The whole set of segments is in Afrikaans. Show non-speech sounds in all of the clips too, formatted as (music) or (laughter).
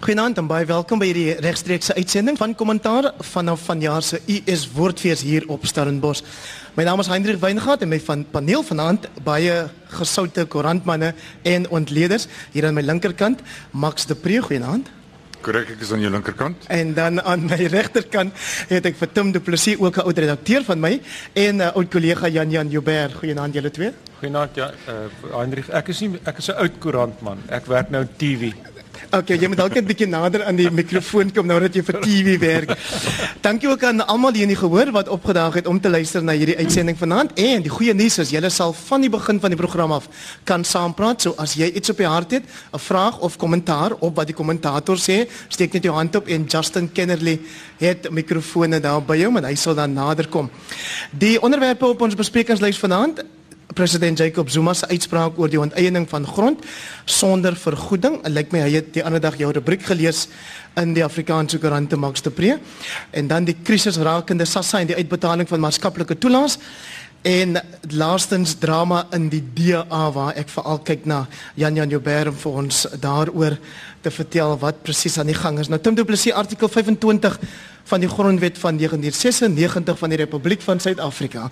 Goeienaand en baie welkom by hierdie regstreekse uitsending van kommentaar vanaf vanjaar se US Woordfees hier op Stellenbosch. My naam is Hendrik Weingart en my van paneel vanaand baie gesoute koerantmanne en ontleeders hier aan my linkerkant Max de Pre, goeienaand. Korrek, ek is aan jou linkerkant. En dan aan my regterkant het ek vir Tim Du Plessis ook 'n oud redakteur van my en 'n uh, oud kollega Jan Jan Joubert. Goeienaand julle twee. Goeienaand ja, uh, Hendrik, ek is nie ek is 'n oud koerantman. Ek werk nou TV. Okay, jy moet dalk 'n bietjie nader aan die mikrofoon kom nou dat jy vir TV werk. Dankie ook aan almal hier in die gehoor wat opgedaag het om te luister na hierdie uitsending vanaand. En die goeie nuus is julle sal van die begin van die program af kan saampraat. So as jy iets op die hart het, 'n vraag of kommentaar op wat die kommentator sê, steek net jou hand op en Justin Kennerly het mikrofone daar by hom en hy sal dan nader kom. Die onderwerpe op ons besprekingslys vanaand president Jacob Zuma se uitspraak oor die onteiening van grond sonder vergoeding. Dit lyk my hy het die ander dag jou rubriek gelees in die Afrikaanse koerante Max de Pre en dan die krisis rakende SASSA en die uitbetaling van maatskaplike toelaas en laastens drama in die DA waar ek veral kyk na Jan Jan Joubert vir ons daaroor te vertel wat presies aan die gang is. Nou Tim Du Plessis artikel 25 van die grondwet van 1996 van die Republiek van Suid-Afrika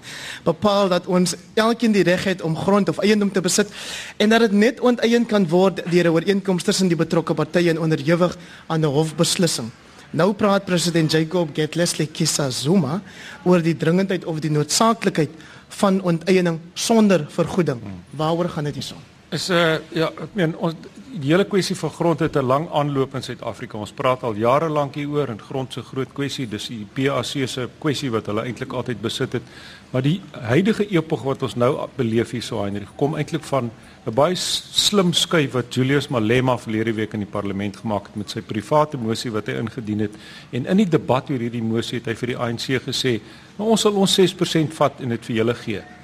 bepaal dat ons elkeen die reg het om grond of eiendom te besit en dat dit net onteien kan word deur 'n ooreenkoms tussen die betrokke partye en onderhewig aan 'n hofbeslissing. Nou praat president Jacob Getlesle Kisa Zuma oor die dringendheid of die noodsaaklikheid van onteiening sonder vergoeding. Waaroor gaan dit hierson? Is 'n uh, eh, ja, ek meen ons die hele kwessie van grond het 'n lang aanloop in Suid-Afrika. Ons praat al jare lank hieroor en grond se groot kwessie, dis die PAC se kwessie wat hulle eintlik altyd besit het. Maar die huidige epok wat ons nou beleef hier so Heinrich, kom eintlik van 'n baie slim skuif wat Julius Malema verlede week in die parlement gemaak het met sy private mosie wat hy ingedien het. En in die debat oor hierdie mosie het hy vir die ANC gesê, "Maar ons sal ons 6% vat en dit vir julle gee."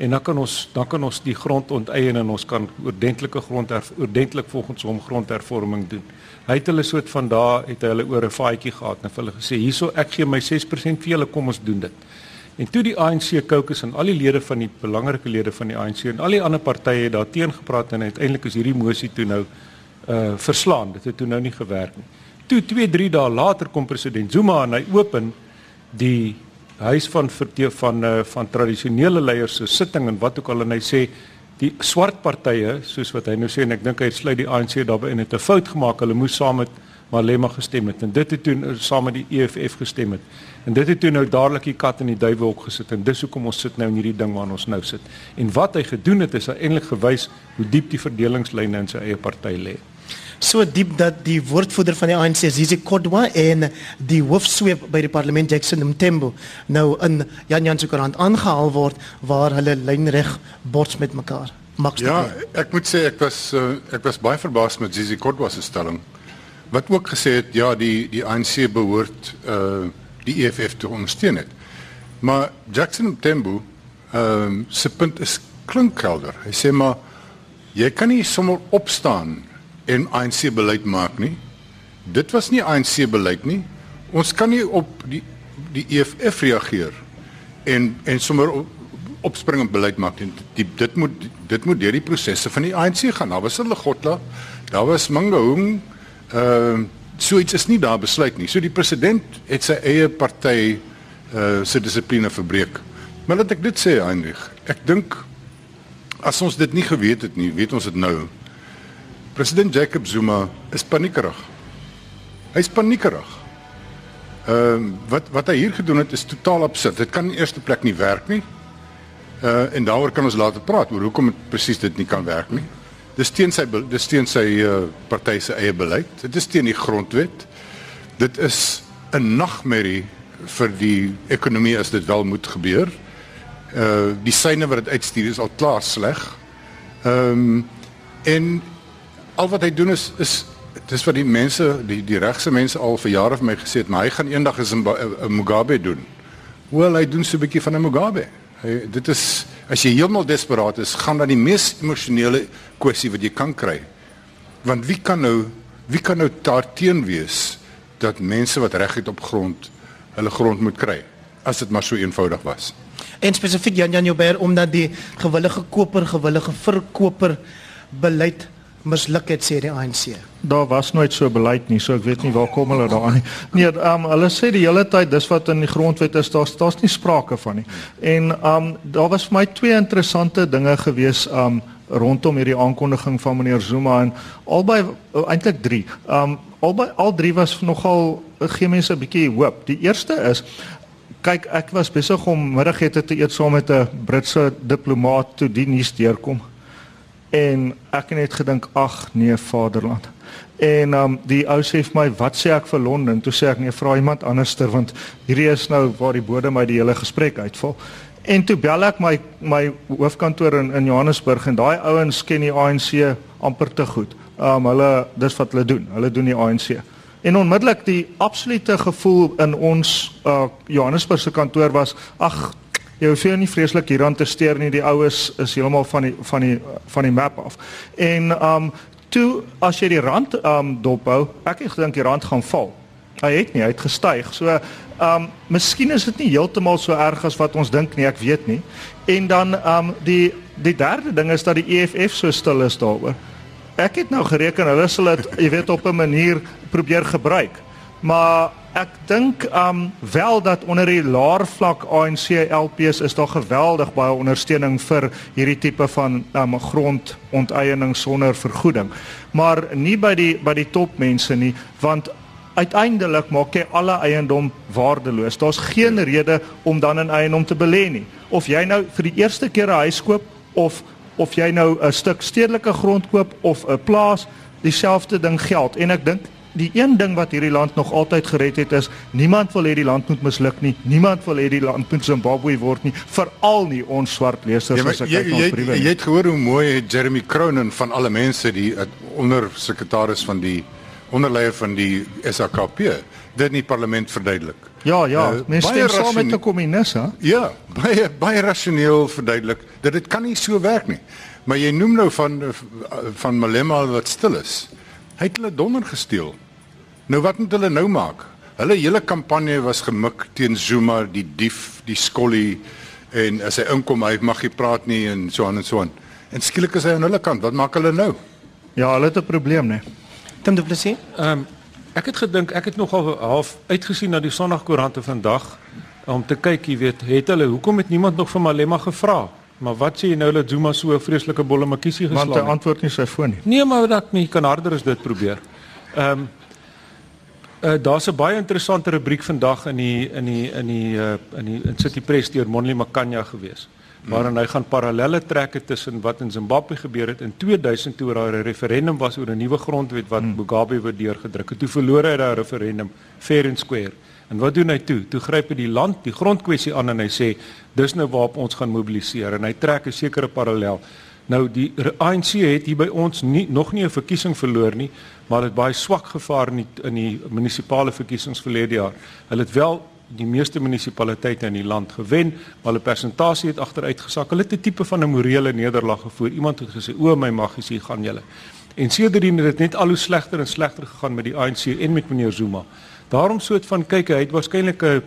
En dan kan ons dan kan ons die grond onteien en ons kan oordentlike grond oordentlik volgens hom grondhervorming doen. Hy het hulle soort van daar het hulle oor 'n faadjie gehad en hulle gesê hierso ek gee my 6% vir julle kom ons doen dit. En toe die ANC caucus en al die lede van die belangrike lede van die ANC en al die ander partye het daar teen gepraat en uiteindelik is hierdie mosie toe nou uh verslaan. Dit het toe nou nie gewerk nie. Toe 2 3 dae later kom president Zuma en hy open die huis van van van, uh, van tradisionele leiers se sitting en wat ook al en hy sê die swart partye soos wat hy nou sê en ek dink hy sluit die ANC daarbey in het 'n fout gemaak. Hulle moes saam met Malema gestem het. En dit het toe uh, saam met die EFF gestem het. En dit het toe nou dadelik die kat in die duiwelhok gesit en dis hoekom ons sit nou in hierdie ding waar ons nou sit. En wat hy gedoen het is eintlik gewys hoe diep die verdelingslyne in sy eie party lê so diep dat die woordvoerder van die ANC Zizi Kodwa en die hoofsweep by die parlement Jackson Mthembu nou in Jan Jan se koerant aangehaal word waar hulle lynreg bots met mekaar. Max Ja, ek moet sê ek was uh, ek was baie verbaas met Zizi Kodwa se stelling. Wat ook gesê het ja, die die ANC behoort uh die EFF te ondersteun het. Maar Jackson Mthembu ehm um, se punt is klinkkelder. Hy sê maar jy kan nie sommer opstaan en ANC beleid maak nie. Dit was nie ANC beleid nie. Ons kan nie op die die EFF reageer en en sommer opspringend beleid maak nie. Die, dit moet dit moet deur die prosesse van die ANC gaan. Daar was hulle Godla, daar was Mangaung. Ehm uh, so iets is nie daar besluit nie. So die president het sy eie party uh se dissipline verbreek. Maar laat ek dit sê Heinrich. Ek dink as ons dit nie geweet het nie, weet ons dit nou. President Jacob Zuma is paniekerig. Hy's paniekerig. Ehm uh, wat wat hy hier gedoen het is totaal absurd. Dit kan in eerste plek nie werk nie. Uh en daaroor kan ons later praat oor hoekom dit presies dit nie kan werk nie. Dis teen sy dis teen sy uh, party se eie beleid. Dit is teen die grondwet. Dit is 'n nagmerrie vir die ekonomie as dit wel moet gebeur. Uh die syne wat dit uitstuur is al klaar sleg. Ehm um, en al wat hy doen is is dis wat die mense die die regse mense al vir jare vir my gesê het maar hy gaan eendag is 'n Mugabe doen. Wel hy doen so 'n bietjie van 'n Mugabe. Hy dit is as jy heeltemal desperaat is, gaan dan die mees emosionele kwessie wat jy kan kry. Want wie kan nou wie kan nou daarteen wees dat mense wat reg het op grond hulle grond moet kry as dit maar so eenvoudig was. En spesifiek Jan Jan Joubert omdat die gewillige koper gewillige verkoper beleid misluk het sê die ANC. Daar was nooit so beleid nie, so ek weet nie waar kom hulle daaraan nie. Nee, um, hulle sê die hele tyd dis wat in die grondwet is, daar's daar's nie sprake van nie. En um daar was vir my twee interessante dinge gewees um rondom hierdie aankondiging van meneer Zuma en albei uh, eintlik 3. Um albei al drie was nogal gee mense 'n bietjie hoop. Die eerste is kyk ek was besig om middagete te eet saam met 'n Britse diplomaat toe die nuus deurkom en ek het net gedink ag nee vaderland. En um, die ou sê vir my wat sê ek vir Londen? Toe sê ek nee vra iemand anderster want hierdie is nou waar die bodem my die hele gesprek uitval. En toe bel ek my my hoofkantoor in in Johannesburg en daai ouens ken die ANC amper te goed. Um, hulle dis wat hulle doen. Hulle doen die ANC en onmiddellik die absolute gevoel in ons uh, Johannesburgse kantoor was ag jy hoef nie vreeslik hieraan te steur nie. Die oues is heeltemal van die van die van die map af. En um toe as jy die rand um dophou, ek het gedink die rand gaan val. Hy het nie, hy het gestyg. So um miskien is dit nie heeltemal so erg as wat ons dink nie, ek weet nie. En dan um die die derde ding is dat die EFF so stil is daaroor. Ek het nou gereken hulle sal dit jy weet op 'n manier probeer gebruik. Maar ek dink um wel dat onder die laer vlak ANC LPs is daar geweldig baie ondersteuning vir hierdie tipe van um grondonteiening sonder vergoeding. Maar nie by die by die topmense nie, want uiteindelik maak jy alle eiendom waardeloos. Daar's geen rede om dan in eiendom te belê nie. Of jy nou vir die eerste keer 'n huis koop of of jy nou 'n stuk stedelike grond koop of 'n plaas, dieselfde ding geld. En ek dink die een ding wat hierdie land nog altyd gered het is niemand wil hê die land moet misluk nie. Niemand wil hê die land moet Zimbabwe word nie, veral nie ons swart lesers ja, as ek kyk na ons briewe. Jy, jy het gehoor hoe mooi Jeremy Cronin van alle mense die ondersekretaris van die onderleier van die SAKP dit in die parlement verduidelik. Ja, ja, uh, mens stem saam met 'n kommunis, hè? Ja, baie baie rasioneel verduidelik dat dit kan nie so werk nie. Maar jy noem nou van van Malema wat stil is. Hy het hulle donder gesteel. Nou wat moet hulle nou maak? Hulle hele kampanje was gemik teen Zuma, die dief, die skollie en as hy inkom, hy mag nie praat nie en so aan en so aan. En skielik is hy aan hulle kant. Wat maak hulle nou? Ja, hulle het 'n probleem, né? Tim Du Plessis? Ehm um, ek het gedink ek het nogal half uitgesien na die Sondagkoerante vandag om te kyk, jy weet, het hulle hoekom het niemand nog vir Malema gevra? Maar wat sê jy nou dat Zuma so 'n vreeslike bollemakiesie geslaan het? Want hy antwoord nie sy foon nie. Nee, maar dat nie kan harder as dit probeer. Ehm um, uh, daar's 'n baie interessante rubriek vandag in die in die in die uh, in die in City Press deur Monli Makanya gewees. Waarin hy gaan parallelle trekke tussen wat in Zimbabwe gebeur het in 2000 toe daar 'n referendum was oor 'n nuwe grondwet wat hmm. Mugabe wou deurgedruk het. Toe verloor hy daai referendum fair and square. En wat doen hy toe? Toe gryp hy die land, die grondkwessie aan en hy sê dis nou waarop ons gaan mobiliseer en hy trek 'n sekere parallel. Nou die ANC het hier by ons nie nog nie 'n verkiesing verloor nie, maar dit baie swak gevaar in die, in die munisipale verkiesings verlede jaar. Hulle het wel die meeste munisipaliteite in die land gewen, maar hulle persentasie het agteruit gesak. Hulle het 'n tipe van 'n morele nederlaag gevoer. Iemand het gesê: "O my maggies, hier gaan julle." En sedertdien het dit net al hoe slegter en slegter gegaan met die ANC en met meneer Zuma. Daarom soet van kyk hy het waarskynlik 'n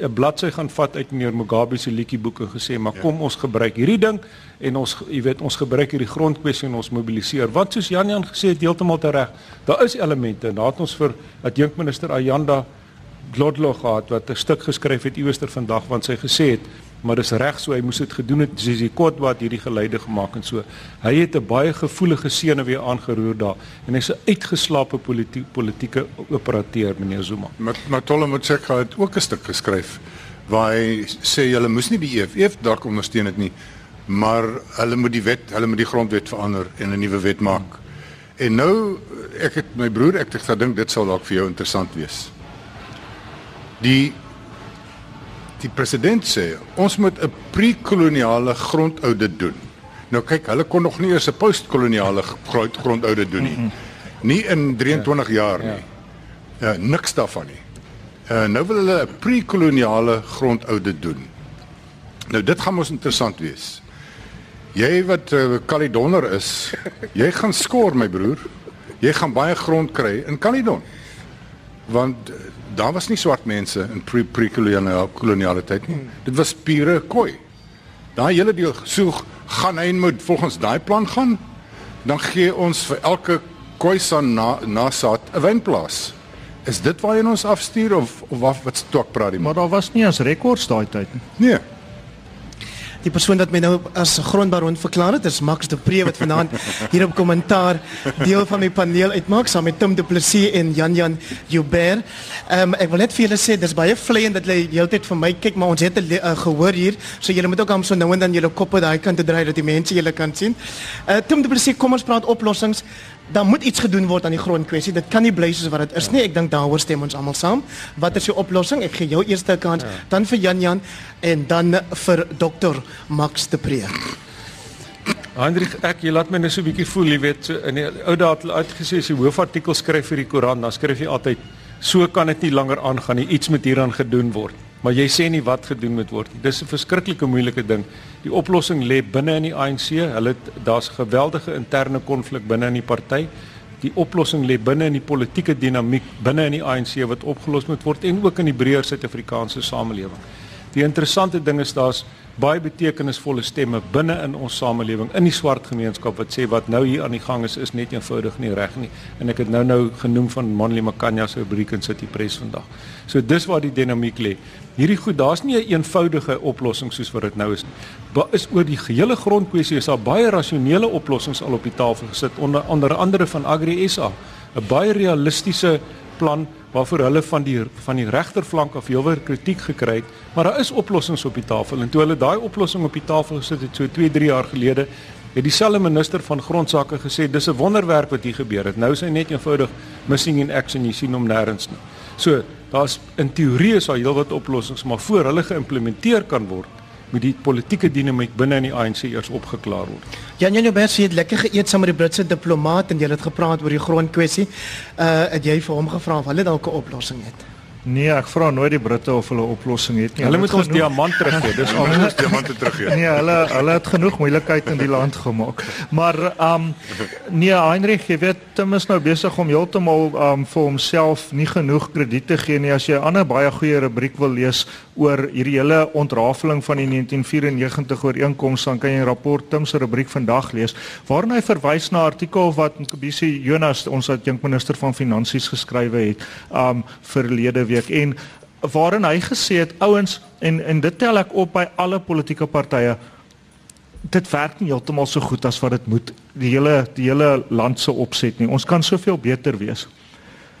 'n bladsy gaan vat uit meneer Mugabe se liedjieboek en gesê maar ja. kom ons gebruik hierdie ding en ons jy weet ons gebruik hierdie grondkwessie en ons mobiliseer want soos Jan Jan gesê het heeltemal reg daar is elemente en daar het ons vir adjunkminister Ayanda Glodlo gehad wat 'n stuk geskryf het iewerster vandag want sy gesê het maar dis reg so hy moes dit gedoen het. Soos die kot wat hierdie geleide gemaak en so hy het 'n baie gevoelige sene weer aangeroer daar en hy's 'n uitgeslaapte politiek, politieke operateur meneer Zuma. Maar maar Tolle moet sê hy het ook 'n stuk geskryf waar hy sê julle moes nie die EFF dalk ondersteun het nie maar hulle moet die wet hulle moet die grondwet verander en 'n nuwe wet maak. En nou ek het my broer ek het gedink dit sal dalk vir jou interessant wees. Die die president sê ons moet 'n pre-koloniale grondaudit doen. Nou kyk, hulle kon nog nie eers 'n post-koloniale grondaudit doen nie. Nie in 23 ja. jaar nie. Ja, uh, niks daarvan nie. Uh, nou wil hulle 'n pre-koloniale grondaudit doen. Nou dit gaan mos interessant wees. Jy wat uh, Caledonner is, (laughs) jy gaan skoor my broer. Jy gaan baie grond kry in Caledon. Want uh, daar was nie swart mense in pre-koloniale pre tyd nie. Dit was pure koi. Daai hele deel so gaan hy moet volgens daai plan gaan. dan gee ons vir elke Khoisan na nasaad 'n wynplaas. Is dit waarheen ons afstuur of of wat wat stok praat die Maar daar was nie as rekords daai tyd nie. Nee. Die persoon wat my nou as grondbaron verklaar het, is Max de Pre wat vanaand hier op kommentaar deel van my paneel uitmaak saam met Tim Du Plessis en Jan Jan Joubert. Ehm um, ek wil net vir julle sê dis baie vleiend dat julle heeltyd vir my kyk, maar ons het uh, gehoor hier, so julle moet ook hom so nou en dan julle koppe daai kant toe draai dat die mense julle kan sien. Uh Tim Du Plessis, kom ons praat oplossings. Daar moet iets gedoen word aan die grondkwessie. Dit kan nie bly soos wat dit is nie. Ek dink daaroor stem ons almal saam. Wat is die oplossing? Ek gee jou eerste kans, ja. dan vir Jan Jan en dan vir Dr. Max de Pre. Hendrik, ek jy laat my net so 'n bietjie voel, jy weet, so in die ou dae het hulle uitgesê as jy hoofartikel skryf vir die koerant, dan skryf jy altyd so kan dit nie langer aangaan nie. Iets moet hieraan gedoen word. Maar jy sê nie wat gedoen moet word nie. Dis 'n verskriklike moeilike ding. Die oplossing lê binne in die ANC. Hulle daar's geweldige interne konflik binne in die party. Die oplossing lê binne in die politieke dinamiek binne in die ANC wat opgelos moet word en ook in die breër Suid-Afrikaanse samelewing. Die interessante ding is daar's baie betekenisvolle stemme binne in ons samelewing in die swart gemeenskap wat sê wat nou hier aan die gang is is net eenvoudig nie reg nie en ek het nou nou genoem van Monley Makanya se rubriek in City Press vandag. So dis waar die dinamiek lê. Hierdie goed, daar's nie 'n een eenvoudige oplossing soos wat dit nou is nie. Ba is oor die gehele grondkwessie is daar baie rasionele oplossings al op die tafel gesit onder onder andere van Agri SA, 'n baie realistiese plan waarvoor hulle van die van die regterflank af heelwat kritiek gekry het, maar daar is oplossings op die tafel en toe hulle daai oplossing op die tafel gesit het so 2, 3 jaar gelede, het dieselfde minister van grondsake gesê dis 'n wonderwerk wat hier gebeur het. Nou is hy net eenvoudig missing in action, jy sien hom nêrens nie. So, daar's in teorie is daar heelwat oplossings, maar voor hulle geïmplementeer kan word, moet die politieke dinamiek binne in die ANC eers opgeklaar word. Jan Jan Joubert het lekker geëet saam met die Britse diplomaat en jy het gepraat oor die grondkwessie. Uh het jy vir hom gevra of hulle dalk 'n oplossing het? Nee, ek vra nooit die Britte of hulle oplossing het nie. Hulle moet ons diamant teruggee. Dis al (laughs) ons diamante teruggee. Nee, hulle hulle het genoeg moeilikheid in die land gemaak. Maar um nee, Heinrich, jy weet, Tim is nou besig om heeltemal um vir homself nie genoeg krediet te gee nie. As jy 'n ander baie goeie rubriek wil lees oor hierdie hele ontrafeling van die 1994 ooreenkoms, dan kan jy 'n rapport Tim se rubriek vandag lees waarin hy verwys na 'n artikel wat Nkobisi Jonas, ons adjunkminister van finansies geskrywe het um verlede week en waarin hy gesê het ouens en en dit tel ek op by alle politieke partye dit werk nie heeltemal so goed as wat dit moet die hele die hele land se opset nie. Ons kan soveel beter wees.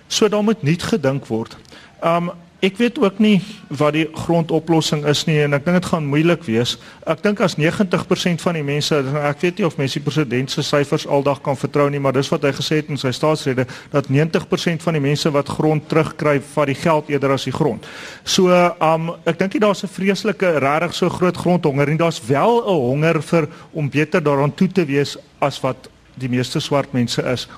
So daar moet nuut gedink word. Um Ek weet ook nie wat die grondoplossing is nie en ek dink dit gaan moeilik wees. Ek dink as 90% van die mense, ek weet nie of mense die president se syfers aldag kan vertrou nie, maar dis wat hy gesê het in sy staatsrede dat 90% van die mense wat grond terugkry, vat die geld eerder as die grond. So, um ek dink nie daar's 'n vreeslike regtig so groot grondhonger nie. Daar's wel 'n honger vir om beter daaraan toe te wees as wat die meeste swart mense is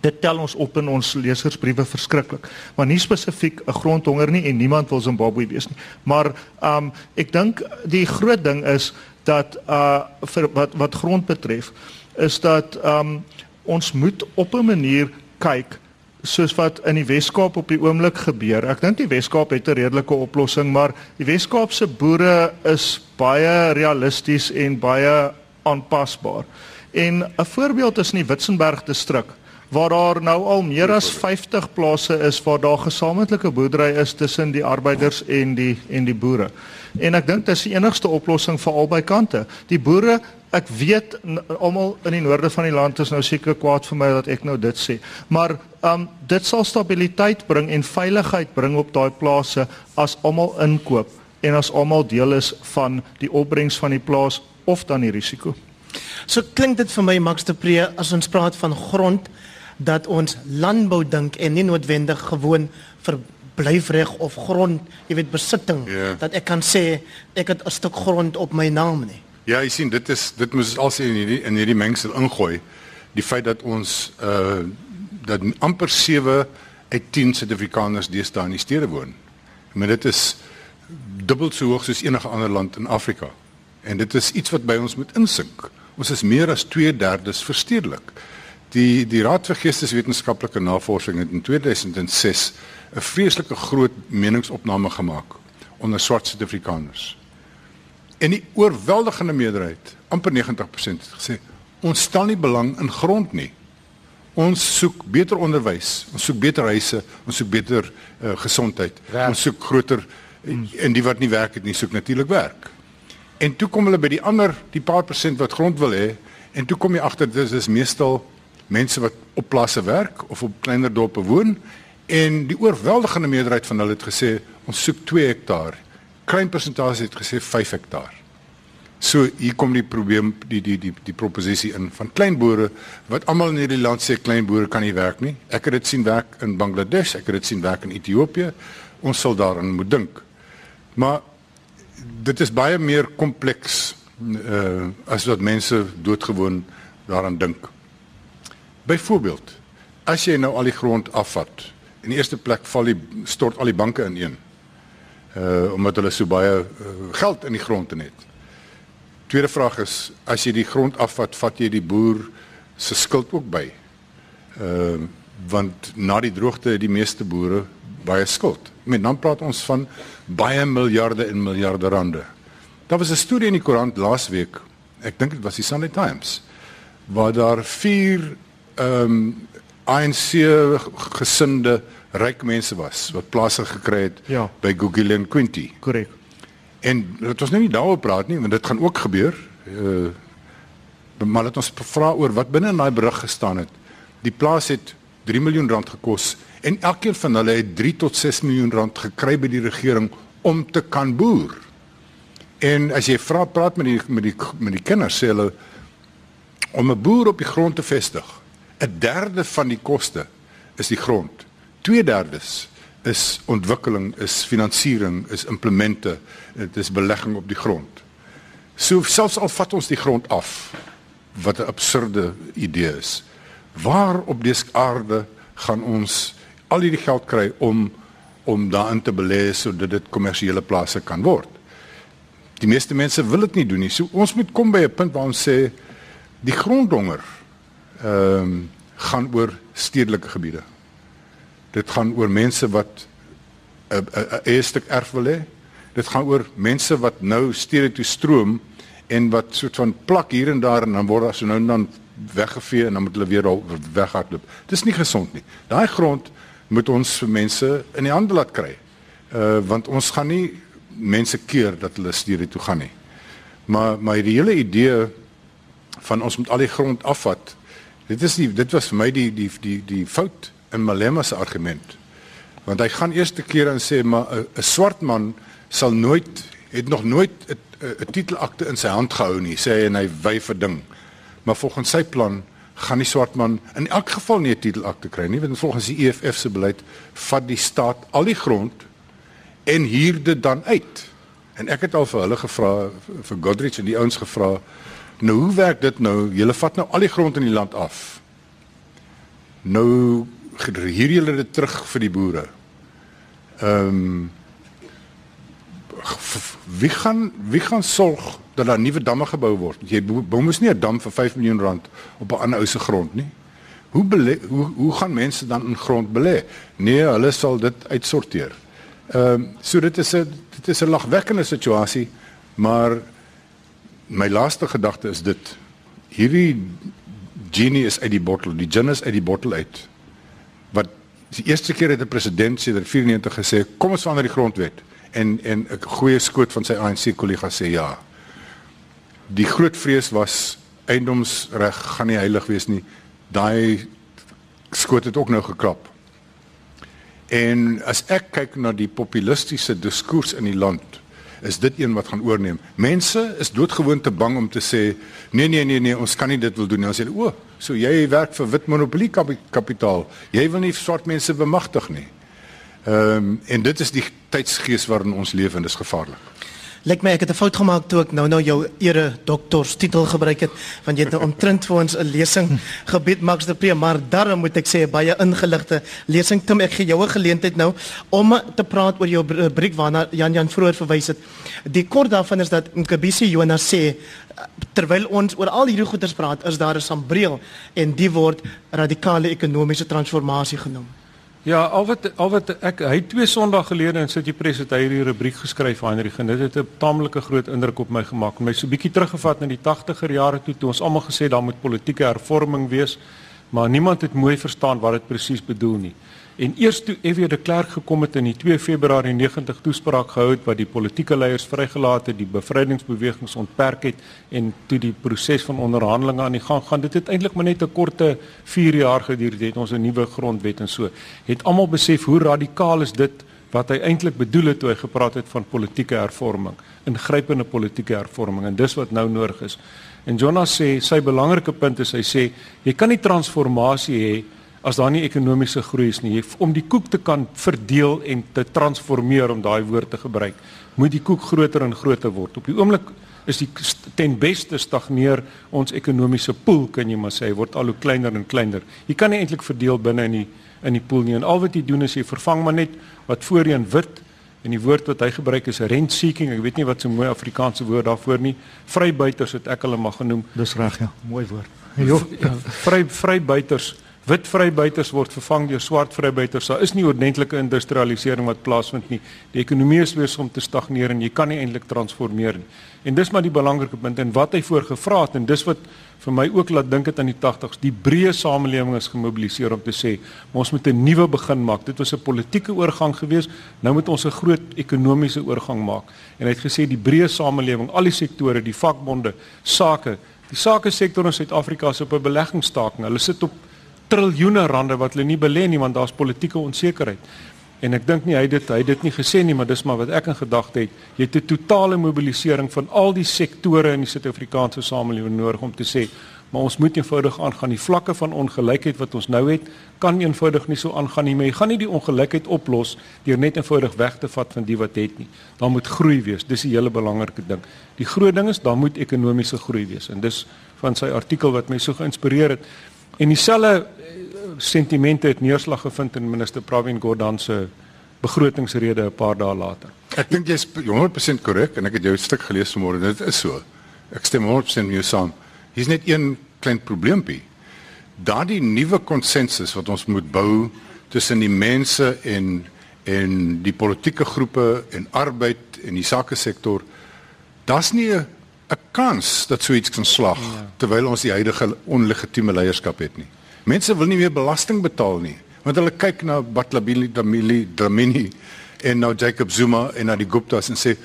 dit tel ons op in ons lesersbriewe verskriklik. Maar nie spesifiek 'n grondhonger nie en niemand wil Zimbabwe wees nie. Maar um ek dink die groot ding is dat uh vir wat wat grond betref is dat um ons moet op 'n manier kyk soos wat in die Weskaap op die oomblik gebeur. Ek dink die Weskaap het 'n redelike oplossing, maar die Weskaap se boere is baie realisties en baie aanpasbaar. En 'n voorbeeld is in die Witzenberg distrik waar daar nou al meer as 50 plase is waar daar gesamentlike boerdery is tussen die arbeiders en die en die boere. En ek dink dis die enigste oplossing vir albei kante. Die boere, ek weet almal in die noorde van die land is nou seker kwaad vir my dat ek nou dit sê. Maar um dit sal stabiliteit bring en veiligheid bring op daai plase as almal inkoop en as almal deel is van die opbrengs van die plaas of dan die risiko. So klink dit vir my Max de Pre as ons praat van grond dat ons landbou dink en nie noodwendig gewoon verblyfreg of grond, jy weet besitting yeah. Ja. dat ek kan sê ek het 'n stuk grond op my naam nie. Ja, jy sien dit is dit moet alsi in hierdie in hierdie mengsel ingooi. Die feit dat ons uh dat amper 7 uit 10 Suid-Afrikaners deesdae in die stede woon. Maar dit is dubbel so hoog soos enige ander land in Afrika. En dit is iets wat by ons moet insink. Ons is meer as 2/3 verstedelik. Die die Raad vir Geesteswetenskaplike Navorsing het in 2006 'n vreeslike groot meningsopname gemaak onder swart Suid-Afrikaners. En die oorweldigende meerderheid, amper 90% het gesê Ons stel nie belang in grond nie. Ons soek beter onderwys, ons soek beter huise, ons soek beter uh, gesondheid. Werk. Ons soek groter en die wat nie werk het nie, soek natuurlik werk. En toe kom hulle by die ander, die paar persent wat grond wil hê en toe kom jy agter dis is meestal mense wat op plase werk of op kleiner dorpe woon en die oorweldigende meerderheid van hulle het gesê ons soek 2 hektaar. Klein persentasie het gesê 5 hektaar. So hier kom die probleem die die die die proposisie in van klein boere wat almal in hierdie land sê klein boere kan nie werk nie. Ek het dit sien werk in Bangladesh, ek het dit sien werk in Ethiopië. Ons sal daaraan moet dink. Maar dit is baie meer kompleks uh as wat mense doodgewoon daaraan dink. Byvoorbeeld, as jy nou al die grond afvat, in die eerste plek val die stort al die banke ineen. Uh omdat hulle so baie uh, geld in die grond het. Tweede vraag is, as jy die grond afvat, vat jy die boer se skuld ook by? Ehm uh, want na die droogte het die meeste boere baie skuld. Met dan praat ons van baie miljarde en miljarde rande. Daar was 'n studie in die koerant laasweek. Ek dink dit was die Sunday Times waar daar vier ehm um, ANC gesinde ryk mense was wat plase gekry het Ja. by Gugulean Quinty. Korrek. En dit was nou nie daaroor praat nie, want dit gaan ook gebeur. Uh maar laat ons vra oor wat binne in daai berig gestaan het. Die plaas het 3 miljoen rand gekos en elkeen van hulle het 3 tot 6 miljoen rand gekry by die regering om te kan boer. En as jy vra praat met die met die met die kinders sê hulle om 'n boer op die grond te vestig, 'n derde van die koste is die grond. 2/3 is ontwikkeling, is finansiering, is implemente, dit is belegging op die grond. So selfs al vat ons die grond af, wat 'n absurde idee is. Waar op dese aarde gaan ons al hierdie geld kry om om daarin te belê sodat dit kommersiële plase kan word? Die meeste mense wil dit nie doen nie. So ons moet kom by 'n punt waar ons sê die grondhonger ehm um, gaan oor stedelike gebiede. Dit gaan oor mense wat 'n 'n 'n eerstuk erf wil hê. Dit gaan oor mense wat nou stede toe stroom en wat soort van plak hier en daar en dan word daar so nou en dan weggevee en dan moet hulle weer weghardloop. Dis nie gesond nie. Daai grond moet ons vir mense in die hande laat kry. Uh want ons gaan nie mense keer dat hulle stede toe gaan nie. Maar maar die hele idee van ons moet al die grond afvat. Dit is die dit was vir my die die die die fout in Malema se argument. Want hy gaan eerste keer en sê maar 'n 'n swart man sal nooit het nog nooit 'n titelakte in sy hand gehou nie, sê hy en hy wy vir ding. Maar volgens sy plan gaan die swart man in elk geval nie 'n titelakte kry nie, want volgens die EFF se beleid vat die staat al die grond en huur dit dan uit. En ek het al vir hulle gevra vir Godrich en die ouens gevra, nou hoe werk dit nou? Julle vat nou al die grond in die land af. Nou huur julle dit terug vir die boere. Ehm um, wie gaan wie gaan sorg dat daar nuwe damme gebou word? Jy bou mos nie 'n dam vir 5 miljoen rand op 'n ander ou se grond nie. Hoe belê, hoe hoe gaan mense dan in grond belê? Nee, hulle sal dit uitsorteer. Ehm um, so dit is 'n dit is 'n lagwekkende situasie, maar my laaste gedagte is dit hierdie genie is uit die bottel, die gin is uit die bottel uit. Wat die eerste keer het 'n president sedert 94 gesê, kom ons verander die grondwet en en 'n goeie skoot van sy ANC kollega sê ja. Die groot vrees was eiendomsreg gaan nie heilig wees nie. Daai skoot het ook nou geklap. En as ek kyk na die populistiese diskurs in die land, is dit een wat gaan oorneem. Mense is doodgewoon te bang om te sê nee nee nee nee, ons kan nie dit wil doen nie. Ons sê o, so jy werk vir wit monopolie kapitaal. Jy wil nie swart mense bemagtig nie. Ehm um, en dit is die tydsgees waarin ons leef en dis gevaarlik. Lyk my ek het 'n fout gemaak toe ek nou nou jou ere doktorstitel gebruik het want jy het nou omtrent vir ons 'n lesing gebied Max de Pre maar daarom moet ek sê baie ingeligte lesing Tim ek gee jou 'n geleentheid nou om te praat oor jou briek waarna Jan Jan vroeër verwys het. Die kort daarvan is dat Nkabisi Jonas sê terwyl ons oor al hierdie goeters praat is daar 'n sambreel en die word radikale ekonomiese transformasie genoem. Ja, al wat al wat ek hy twee Sondae gelede in City Press het hy hierdie rubriek geskryf Heinrich en dit het 'n taamlike groot indruk op my gemaak. My so bietjie teruggevat na die 80er jare toe toe ons almal gesê daar moet politieke hervorming wees, maar niemand het mooi verstaan wat dit presies bedoel nie. En eers toe F.W. de Klerk gekom het in die 2 Februarie 90 toespraak gehou het wat die politieke leiers vrygelaat het, die bevrydingsbewegings ontperk het en toe die proses van onderhandelinge aan die gang gaan. Dit het eintlik maar net 'n korte 4 jaar geduur. Dit het ons 'n nuwe grondwet en so. Het almal besef hoe radikaal is dit wat hy eintlik bedoel het toe hy gepraat het van politieke hervorming, ingrypende politieke hervorming en dis wat nou nodig is. En Jonas sê sy belangrike punt is hy sê jy kan nie transformasie hê as daar nie ekonomiese groei is nie. Jy om die koek te kan verdeel en te transformeer om daai woord te gebruik, moet die koek groter en groter word. Op die oomblik is die ten beste stagneer ons ekonomiese pool kan jy maar sê word al hoe kleiner en kleiner. Jy kan nie eintlik verdeel binne in die in die pool nie. En al wat jy doen is jy vervang maar net wat voorheen wit en die woord wat hy gebruik is rent seeking. Ek weet nie wat so mooi Afrikaanse woord daarvoor nie. Vrybuiters het ek hulle maar genoem. Dis reg ja, mooi woord. Jo, ja, vry vrybuiters wit vrybuiters word vervang deur swart vrybuiters. Daar is nie ordentlike industrialisering wat plaasvind nie. Die ekonomie is weer om te stagneer en jy kan nie eintlik transformeer nie. En dis maar die belangrike punt en wat hy voorgevra het en dis wat vir my ook laat dink het aan die 80s. Die breë samelewing is gemobiliseer om te sê ons moet 'n nuwe begin maak. Dit was 'n politieke oorgang geweest. Nou moet ons 'n groot ekonomiese oorgang maak. En hy het gesê die breë samelewing, al die sektore, die vakbonde, sake, die sake sektor in Suid-Afrika is op 'n beleggingsstaking. Hulle sit op triljoene rande wat hulle nie belê nie want daar's politieke onsekerheid. En ek dink nie hy dit hy dit nie gesê nie, maar dis maar wat ek in gedagte het. Jy het 'n totale mobilisering van al die sektore in die Suid-Afrikaanse samelewing nodig om te sê, maar ons moet eenvoudig aangaan. Die vlakke van ongelykheid wat ons nou het, kan eenvoudig nie so aangaan nie. Jy gaan nie die ongelykheid oplos deur net eenvoudig weg te vat van die wat het nie. Daar moet groei wees. Dis die hele belangrike ding. Die groot ding is daar moet ekonomiese groei wees. En dis van sy artikel wat my so geïnspireer het. En dieselfde sentimente het neerslag gevind in minister Pravin Gordhan se begrotingsrede 'n paar dae later. Ek dink jy's 100% korrek en ek het jou stuk gelees vanmôre. Dit is so. Ek stem 100% mee saam. Hier's net een klein probleempie. Daardie nuwe konsensus wat ons moet bou tussen die mense en en die politieke groepe en arbeid en die sake sektor, daar's nie 'n 'n kans dat so iets kan slag ja. terwyl ons die huidige onlegitieme leierskap het nie. Mense wil nie meer belasting betaal nie, want hulle kyk na Batlabili Damili Dramini en nou Jacob Zuma en na die Guptas en sê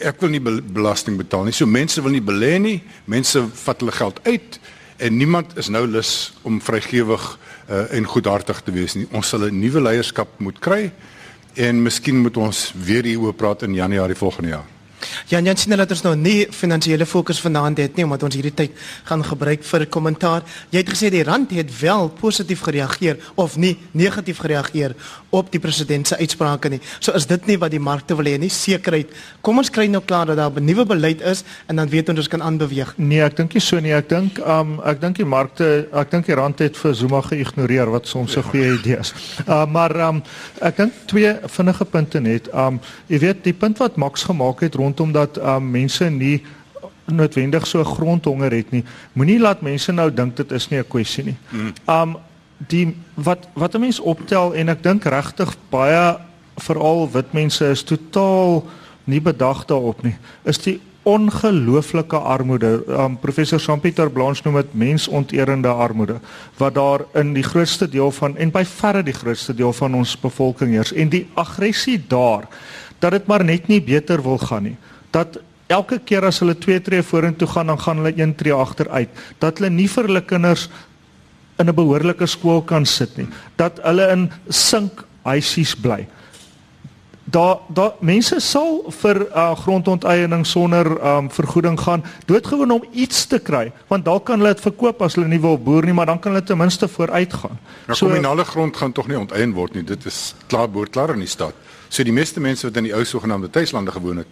ek wil nie belasting betaal nie. So mense wil nie belê nie. Mense vat hulle geld uit en niemand is nou lus om vrygewig uh, en goedhartig te wees nie. Ons sal 'n nuwe leierskap moet kry en miskien moet ons weer hieroor praat in Januarie volgende jaar. Ja, Jan sien dat ons nou nie finansiële fokus vanaand het nie omdat ons hierdie tyd gaan gebruik vir 'n kommentaar. Jy het gesê die rand het wel positief gereageer of nie negatief gereageer op die president se uitsprake nie. So is dit nie wat die markte wil hê nie, sekerheid. Kom ons kry nou klaar dat daar 'n nuwe beleid is en dan weet ons ons kan aanbeweeg. Nee, ek dink nie so nie. Ek dink um ek dink die markte, ek dink die rand het vir Zuma geïgnoreer wat soms 'n goeie idee is. Uh maar um ek dink twee vinnige punte net. Um jy weet die punt wat Max gemaak het rondom dat um, mense nie noodwendig so grondhonger het nie. Moenie laat mense nou dink dit is nie 'n kwessie nie. Mm. Um die wat wat 'n mens optel en ek dink regtig baie veral wit mense is totaal nie bedag daarop nie. Is die ongelooflike armoede. Um professor Jean-Pieter Blanche noem dit mensonterende armoede wat daar in die grootste deel van en by verre die grootste deel van ons bevolking heers en die aggressie daar dat dit maar net nie beter wil gaan nie. Dat elke keer as hulle twee tree vorentoe gaan, dan gaan hulle een tree agteruit. Dat hulle nie vir hulle kinders in 'n behoorlike skool kan sit nie. Dat hulle in sinkhuisies bly. Daar daar mense sal vir uh, grondonteiening sonder um, vergoeding gaan doodgewoon om iets te kry want dalk kan hulle dit verkoop as hulle nie wil boer nie maar dan kan hulle ten minste vooruit gaan. Ja, so kommunale grond gaan tog nie onteien word nie. Dit is klaar behoort klaar in die stad. So die meeste mense wat in die ou sogenaamde tuislande gewoon het,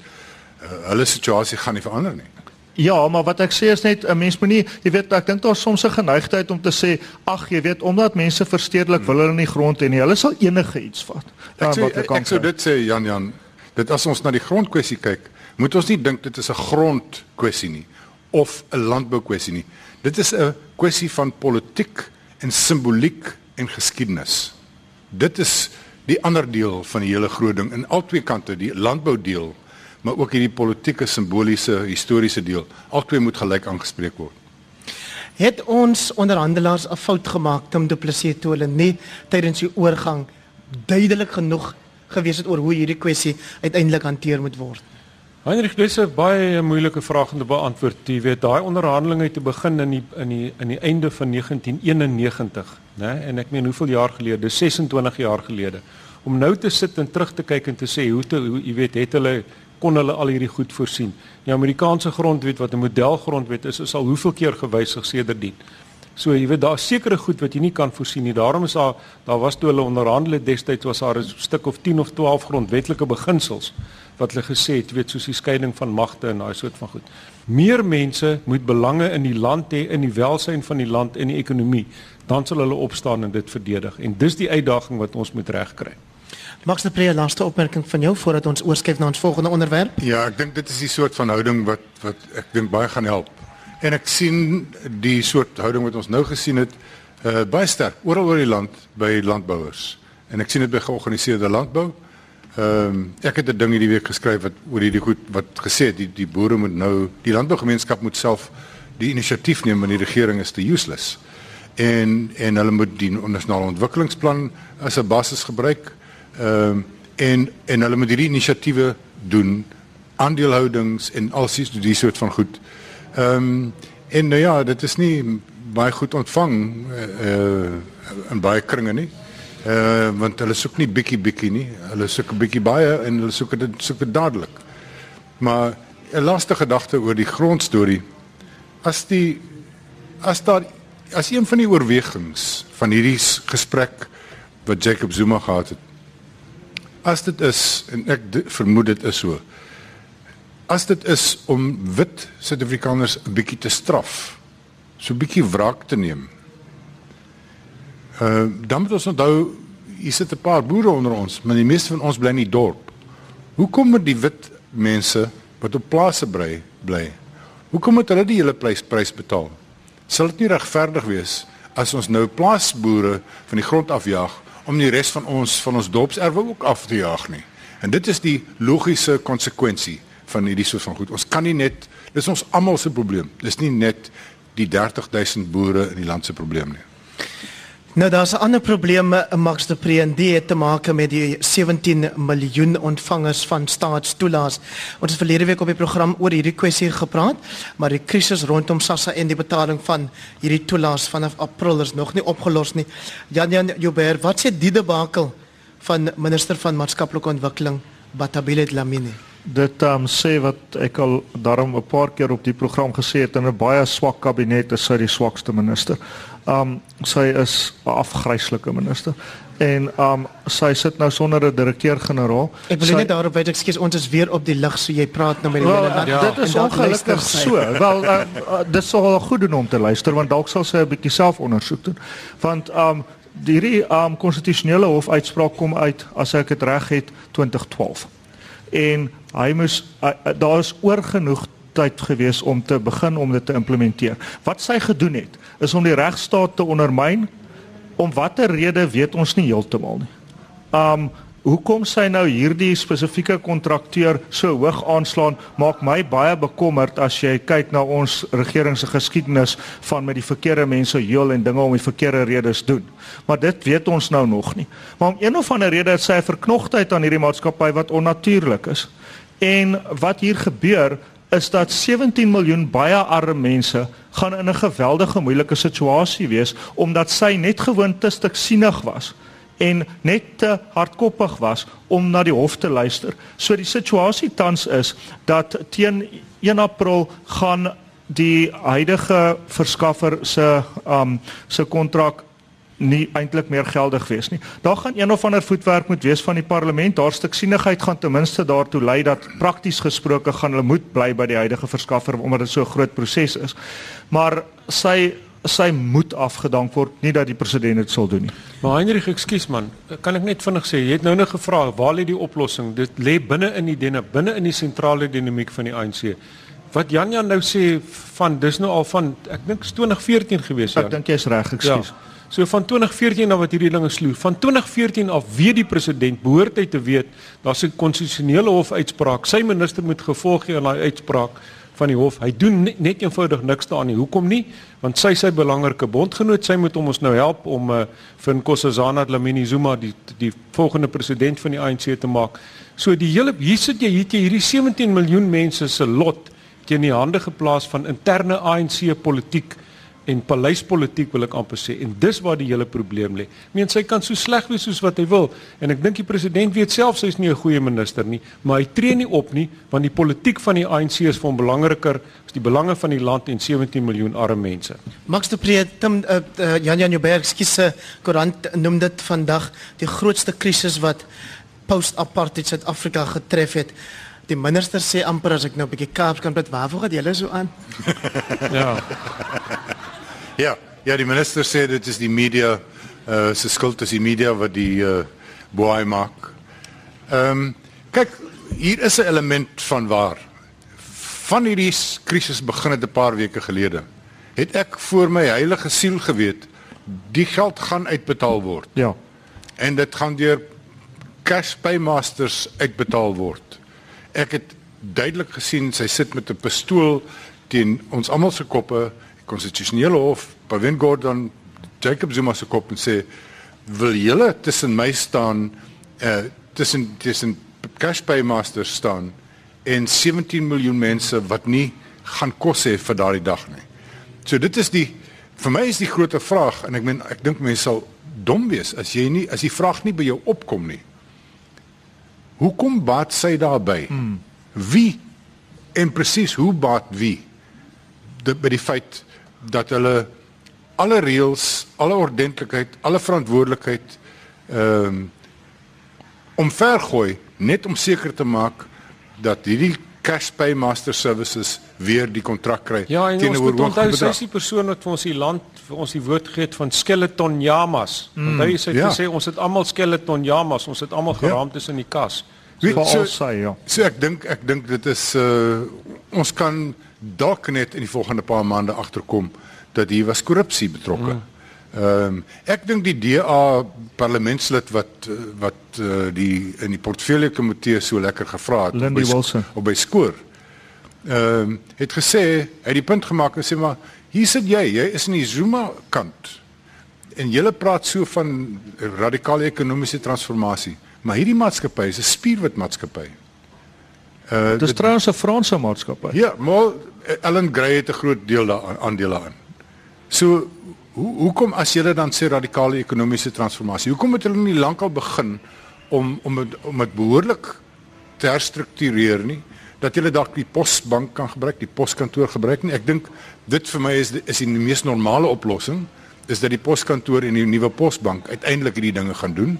uh, hulle situasie gaan nie verander nie. Ja, maar wat ek sê is net 'n mens moenie, jy weet, ek dink daar's soms 'n geneigtheid om te sê, ag, jy weet, omdat mense verstedelik wil hulle nie grond hê nie. Hulle sal enige iets vat. Ek, sê, ek, ek sou dit sê Jan Jan, dit as ons na die grondkwessie kyk, moet ons nie dink dit is 'n grondkwessie nie of 'n landboukwessie nie. Dit is 'n kwessie van politiek en simboliek en geskiedenis Dit is die ander deel van die hele groot ding in albei kante, die landbou deel, maar ook hierdie politieke simboliese historiese deel. Albei moet gelyk aangespreek word. Het ons onderhandelaars 'n fout gemaak om Du Plessis toe hulle nie tydens die oorgang duidelik genoeg gewees het oor hoe hierdie kwessie uiteindelik hanteer moet word? Heinrich, dis 'n baie moeilike vraag om te beantwoord. Jy weet, daai onderhandelinge het begin in die in die in die einde van 1991, né? En ek meen hoeveel jaar gelede? 26 jaar gelede. Om nou te sit en terug te kyk en te sê hoe te hoe jy weet, het hulle kon hulle al hierdie goed voorsien. Die Amerikaanse grondwet wat 'n modelgrondwet is, is al hoeveel keer gewysig sedertdien. So jy weet daar sekerre goed wat jy nie kan voorsien nie. Daarom is daar daar was toe hulle onderhandel destyds was daar 'n stuk of 10 of 12 grondwetlike beginsels wat hulle gesê het, weet soos die skeiding van magte en daai soort van goed. Meer mense moet belange in die land hê, in die welsyn van die land en die ekonomie, dan sal hulle opstaan en dit verdedig. En dis die uitdaging wat ons moet regkry. Max de Pre, laaste opmerking van jou voordat ons oorskuif na ons volgende onderwerp. Ja, ek dink dit is die soort van houding wat wat ek dink baie gaan help. En ek sien die soort houding wat ons nou gesien het uh baie sterk oral oor die land by landbouers. En ek sien dit by georganiseerde landbou. Ehm um, ek het 'n ding hierdie week geskryf wat oor hierdie goed wat gesê het die die boere moet nou die landbougemeenskap moet self die inisiatief neem want die regering is te useless. En en hulle moet die nasionale ontwikkelingsplan as 'n basis gebruik. Ehm um, en en hulle moet hierdie inisiatiewe doen aandeelhoudings en alsies die soort van goed. Ehm um, en nou ja, dit is nie baie goed ontvang uh, uh in baie kringe nie. Uh want hulle soek nie bietjie bietjie nie. Hulle soek 'n bietjie baie en hulle soek dit soek dit dadelik. Maar 'n laaste gedagte oor die grondstorie. As die as daar as een van die oorwegings van hierdie gesprek wat Jacob Zuma gehad het. As dit is en ek vermoed dit is so. As dit is om wit Suid-Afrikaners 'n bietjie te straf, so 'n bietjie wraak te neem Uh dan moet ons onthou hier sit 'n paar boere onder ons, maar die meeste van ons bly in die dorp. Hoekom moet die wit mense wat op plase bly bly? Hoekom moet hulle die hele prys prys betaal? Sal dit nie regverdig wees as ons nou plaasboere van die grond afjaag om die res van ons van ons dorpserwe ook af te jaag nie? En dit is die logiese konsekwensie van hierdie soort van goed. Ons kan nie net dis ons almal se probleem. Dis nie net die 30000 boere in die land se probleem nie. Nou daar's 'n ander probleem in Max de Pre en dit het te maak met die 17 miljoen ontvangers van staatstoelaas. Ons het verlede week op die program oor hierdie kwessie gepraat, maar die krisis rondom SASSA en die betaling van hierdie toelaas vanaf April is nog nie opgelos nie. Jan Jan Joubert, wat sê die debakel van minister van maatskaplike ontwikkeling Batabile Dlamini? Dit um, sê wat ek al daarom 'n paar keer op die program gesê het in 'n baie swak kabinet is sy die swakste minister. Um sy is 'n afgryslike minister en um sy sit nou sonder 'n direkteur-generaal. Ek wil sy, net daarop wys, ekskuus, ons is weer op die lig, so jy praat nou met die hele land. Ja. Dit is ongelukkig so. Wel, uh, uh, dit sou wel goed doen om te luister want dalk sal sy 'n bietjie selfondersoek doen. Want um die um konstitusionele hof uitspraak kom uit as ek dit reg het 2012. En hy moes uh, uh, daar is oorgenoeg tyd gewees om te begin om dit te implementeer. Wat sy gedoen het is om die regstaat te ondermyn om watter rede weet ons nie heeltemal nie. Um hoekom sy nou hierdie spesifieke kontrakteur so hoog aanslaan maak my baie bekommerd as jy kyk na ons regering se geskiedenis van met die verkeerde mense heel en dinge om die verkeerde redes doen. Maar dit weet ons nou nog nie. Maar om een of ander rede het sy 'n verknogtheid aan hierdie maatskappy wat onnatuurlik is. En wat hier gebeur is dat 17 miljoen baie arme mense gaan in 'n geweldige moeilike situasie wees omdat sy net gewoon te stiksienig was en net te hardkoppig was om na die hof te luister. So die situasie tans is dat teen 1 April gaan die huidige verskaffer se um se kontrak nie eintlik meer geldig wees nie. Daar gaan een of ander voetwerk moet wees van die parlement. Daar stuk sienigheid gaan ten minste daartoe lei dat prakties gesproke gaan hulle moet bly by die huidige verskaffer omdat dit so 'n groot proses is. Maar sy sy moet afgedank word, nie dat die president dit sal doen nie. Maar Heinrich, ekskuus man, kan ek net vinnig sê, jy het nou net gevra waar lê die oplossing? Dit lê binne in die dinge, binne in die sentrale dinamiek van die ANC. Wat Jan Jan nou sê van dis nou al van ek dink 2014 gewees ja. Ek dink jy's reg, ekskuus. Ja. So van 2014 af wat hierdie dinge sloer, van 2014 af weet die president behoort hy te weet daar's 'n konstitusionele hof uitspraak. Sy minister moet gevolg gee aan daai uitspraak van die hof. Hy doen net, eenvoudig niks daaraan nie. Hoekom nie? Want sy sy belangrike bondgenoot, sy moet hom ons nou help om uh, vir Nkosazana Dlamini Zuma die die volgende president van die ANC te maak. So die hele hier sit jy hier hierdie 17 miljoen mense se lot teen die hande geplaas van interne ANC politiek en paleispolitiek wil ek amper sê en dis waar die hele probleem lê. Meen sy kan so sleg wees soos wat hy wil en ek dink die president weet self sy's nie 'n goeie minister nie, maar hy tree nie op nie want die politiek van die ANC is vir hom belangriker as die belange van die land en 17 miljoen arme mense. Max de Pre, Tim uh, uh, Jan Jan Joubert skiese koerant noem dit vandag die grootste krisis wat post-apartheid Suid-Afrika getref het. Die minister sê amper as ek nou 'n bietjie Kaaps kan praat, waarvoor gaan julle so aan? ja. (laughs) Ja, ja, die minister sê dit is die media uh se skuld is die media wat die uh boei maak. Ehm um, kyk, hier is 'n element van waar. Van hierdie krisis begin het 'n paar weke gelede. Het ek voor my heilige siel geweet die geld gaan uitbetaal word. Ja. En dit gaan deur cash paymasters uitbetaal word. Ek het duidelik gesien sy sit met 'n pistool teen ons almal se koppe konstitusionele hof Pavin Gordon Jacob Zuma se kop en sê wil julle tussen my staan uh tussen tussen cash paymaster staan en 17 miljoen mense wat nie gaan kos hê vir daardie dag nie. So dit is die vir my is die groot vraag en ek meen ek dink mense sal dom wees as jy nie as die vraag nie by jou opkom nie. Hoekom baat sy daarby? Hmm. Wie en presies hoe baat wie? Dit by die feit dat hulle alle reëls, alle ordentlikheid, alle verantwoordelikheid ehm um, omvergooi net om seker te maak dat hierdie cash pay master services weer die kontrak kry ja, teenoor onthou sy is die persoon wat vir ons die land vir ons die woord gegee het van skeleton yamas. Mm, onthou jy sê ja. gesê ons het almal skeleton yamas, ons het almal geraam ja. tussen die kas. So, so, so, ja. so ek dink ek dink dit is uh ons kan dalk net in die volgende paar maande agterkom dat hier was korrupsie betrokke. Mm. Ehm um, ek dink die DA parlementslid wat wat uh, die in die portefeulje komitee so lekker gevra het Lindy op by, op by skoor. Ehm um, het gesê hy het die punt gemaak en sê maar hier sit jy, jy is in die Zuma kant. En jy praat so van radikale ekonomiese transformasie, maar hierdie maatskappy is 'n spierwit maatskappy. Uh dis trouens 'n Franse maatskappy. Ja, maar Ellen Gray het 'n groot deel daaraan aandele aan. So hoe hoekom as julle dan sê radikale ekonomiese transformasie? Hoekom het hulle nie lankal begin om om het, om dit behoorlik te herstruktureer nie? Dat julle dalk die posbank kan gebruik, die poskantoor gebruik nie. Ek dink dit vir my is is die mees normale oplossing is dat die poskantoor en die nuwe posbank uiteindelik hierdie dinge gaan doen.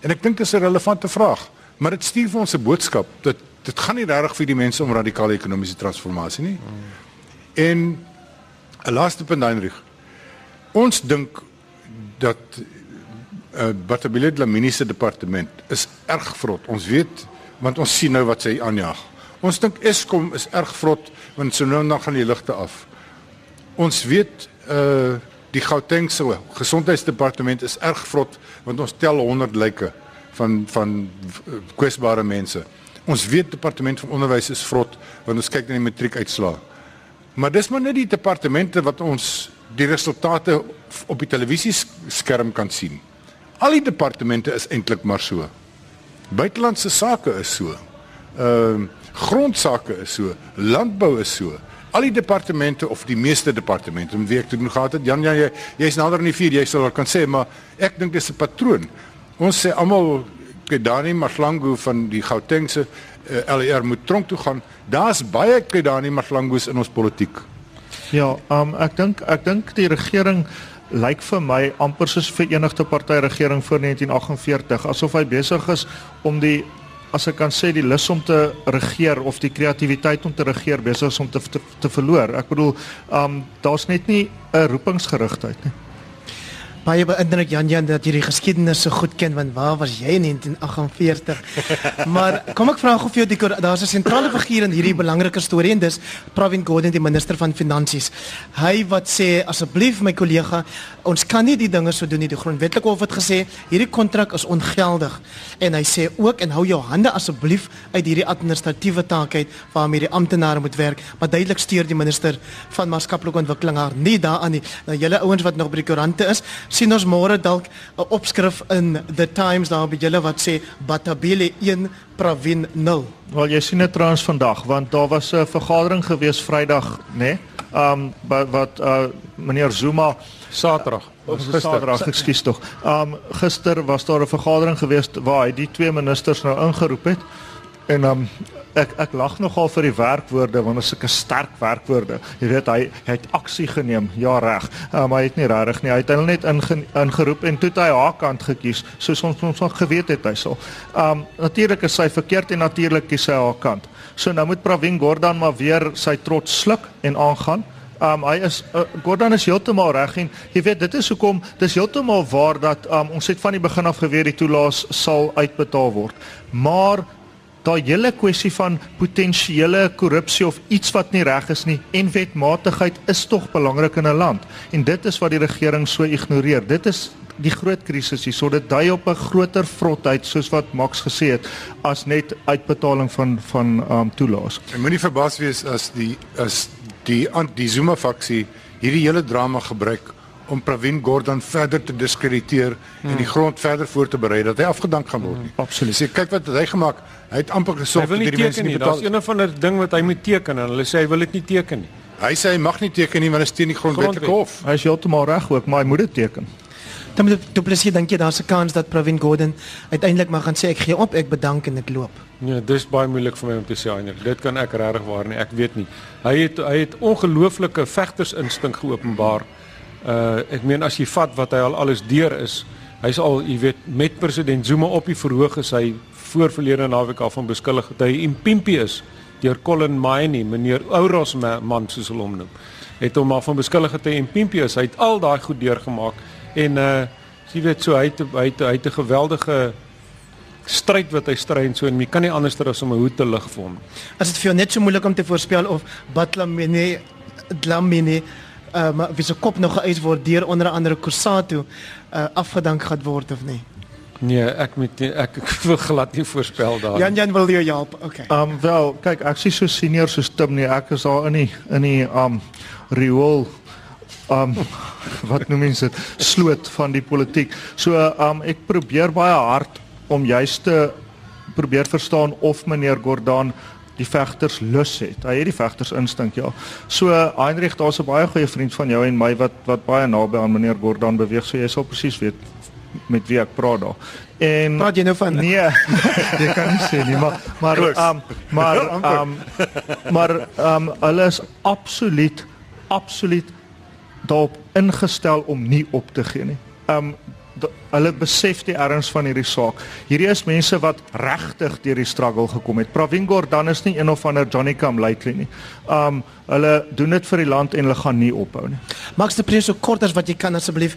En ek dink dit is 'n relevante vraag, maar dit stuur vir ons 'n boodskap dat dit gaan nie regtig vir die mense om radikale ekonomiese transformasie nie. Mm. En 'n laaste punt Heinrich. Ons dink dat uh, Batabile Dlamini se departement is erg vrot. Ons weet want ons sien nou wat sy aanjaag. Ons dink Eskom is erg vrot want so nou dan gaan die ligte af. Ons weet uh die Gauteng se gesondheidsdepartement is erg vrot want ons tel 100 lyke van van kwesbare mense. Ons weet departement van onderwys is vrot want ons kyk na die matriekuitslae. Maar dis maar net die departemente wat ons die resultate op die televisieskerm kan sien. Al die departemente is eintlik maar so. Buitelandse sake is so. Ehm uh, grondsake is so, landbou is so. Al die departemente of die meeste departemente om wie ek doen gehad het, Jan, Jan jy jy's nader aan die vuur, jy sal kan sê, maar ek dink dis 'n patroon. Ons sê almal Kedani Mahlangu van die Gautengse uh, eh, LER moet tronk toe gaan. Daar's baie Kedani Mahlangus in ons politiek. Ja, um, ek dink ek dink die regering lyk vir my amper soos Verenigde Party regering voor 1948 asof hy besig is om die as ek kan sê die lus om te regeer of die kreatiwiteit om te regeer besig is om te, te te verloor. Ek bedoel, um daar's net nie 'n roepingsgerigtheid nie. Baie beïndruk Jan Jan dat jy die geskiedenis so goed ken want waar was jy in 1948? (laughs) maar kom ek vra gou vir jou die daar's 'n sentrale figuur in hierdie belangrike storie en dis Pravin Gordhan die minister van finansies. Hy wat sê asseblief my kollega, ons kan nie die dinge so doen nie. Die grondwetlike hof het gesê hierdie kontrak is ongeldig en hy sê ook en hou jou hande asseblief uit hierdie administratiewe taak uit waarmee die amptenare moet werk. Maar duidelik steur die minister van maatskaplike ontwikkeling haar nie daaraan nie. Nou julle ouens wat nog by die koerante is, sien ons môre dalk 'n opskrif in The Times daar by julle wat sê Batabile 1 Pravin 0. Wel jy sien dit trouens vandag want daar was 'n vergadering gewees Vrydag, né? Nee? Um wat wat uh meneer Zuma Saterdag. Gister, Saterdag, ekskuus tog. Um gister was daar 'n vergadering gewees waar hy die twee ministers nou ingeroep het. En um ek ek lag nogal vir die werkwoorde want dit is sulke sterk werkwoorde. Jy weet hy, hy het aksie geneem. Ja reg. Um, hy het nie regtig nie. Hy het hulle net inge, ingeroep en toe het hy haar kant gekies soos ons ons al geweet het hy sal. Um natuurlik is hy verkeerd en natuurlik kies hy haar kant. So nou moet Pravin Gordhan maar weer sy trots sluk en aangaan. Um hy is uh, Gordhan is heeltemal reg en jy weet dit is hoekom dis heeltemal waar dat um ons het van die begin af geweet die toelaas sal uitbetaal word. Maar daai hele kwessie van potensiële korrupsie of iets wat nie reg is nie en wetmatigheid is tog belangrik in 'n land en dit is wat die regering so ignoreer. Dit is die groot krisis hier. So dit dui op 'n groter vrotheid soos wat Max gesê het as net uitbetaling van van um toelaas. Ek moenie verbaas wees as die as die die Zuma faksie hierdie hele drama gebruik om Pravin Gordhan verder te diskrediteer hmm. en die grond verder voor te berei dat hy afgedank gaan word. Hmm. Absoluut. Sê kyk wat hy gemaak. Hy het amper gesorg vir die mense nie betaal. Daar's een of ander ding wat hy moet teken en hulle sê hy wil dit nie teken nie. Hy sê hy mag nie teken nie want dit is teen die grondwetlike hof. Hy is heeltemal reg ook, maar hy moet dit teken. Dan moet jy presies dink jy daar's 'n kans dat Pravin Gordhan uiteindelik maar gaan sê ek gee op, ek bedank en ek loop. Nee, dis baie moeilik vir my om te sê eintlik. Dit kan ek regtig waar nie. Ek weet nie. Hy het hy het ongelooflike vegtersinstink geopenbaar. Uh ek meen as jy vat wat hy al alles deur is, hy's al, jy weet, met president Zuma op die verhoog is hy voorverlede naweek af van beskuldig dat hy impimpi is deur Colin Maini, meneer Ouros man soos hulle hom noem. Het hom af van beskuldig dat hy impimpi is. Hy het al daai goed deurgemaak en uh jy weet so hy het hy het, het 'n geweldige stryd wat hy stry en so en jy kan nie anders as om 'n hoed te lig vir hom. As dit vir jou net so moeilik om te voorspel of Batlamene Dlamini ehm uh, wie se kop nog geëis word deur onder andere Kusato uh, afgedank gaan word of nie. Nee, ek moet nie, ek, ek (laughs) wil glad nie voorspel daar. Jan Jan wil jou help. Okay. Ehm um, wel, kyk, ek sien so senior so Tim nie. Ek is daar in die in die ehm um, riool ehm um, (laughs) wat noem mense dit? Sloot van die politiek. So ehm um, ek probeer baie hard om juist te probeer verstaan of meneer Gordhan die vegters lus het. Hy het die vegters instink, ja. So Heinrich, daar's 'n baie goeie vriend van jou en my wat wat baie naby aan meneer Gordhan beweeg, so jy sal presies weet met wie ek praat daar. En praat jy nou van Nee. (laughs) jy kan nie sê nie, maar maar um, maar (laughs) um, maar um, hulle is absoluut absoluut daarop ingestel om nie op te gee nie. Um hulle besef die erns van hierdie saak. Hierdie is mense wat regtig deur die struggle gekom het. Pravin Gordhan is nie een of ander Johnny Come Lately nie. Um hulle doen dit vir die land en hulle gaan nie ophou nie. Max de Prins so kort as wat jy kan asseblief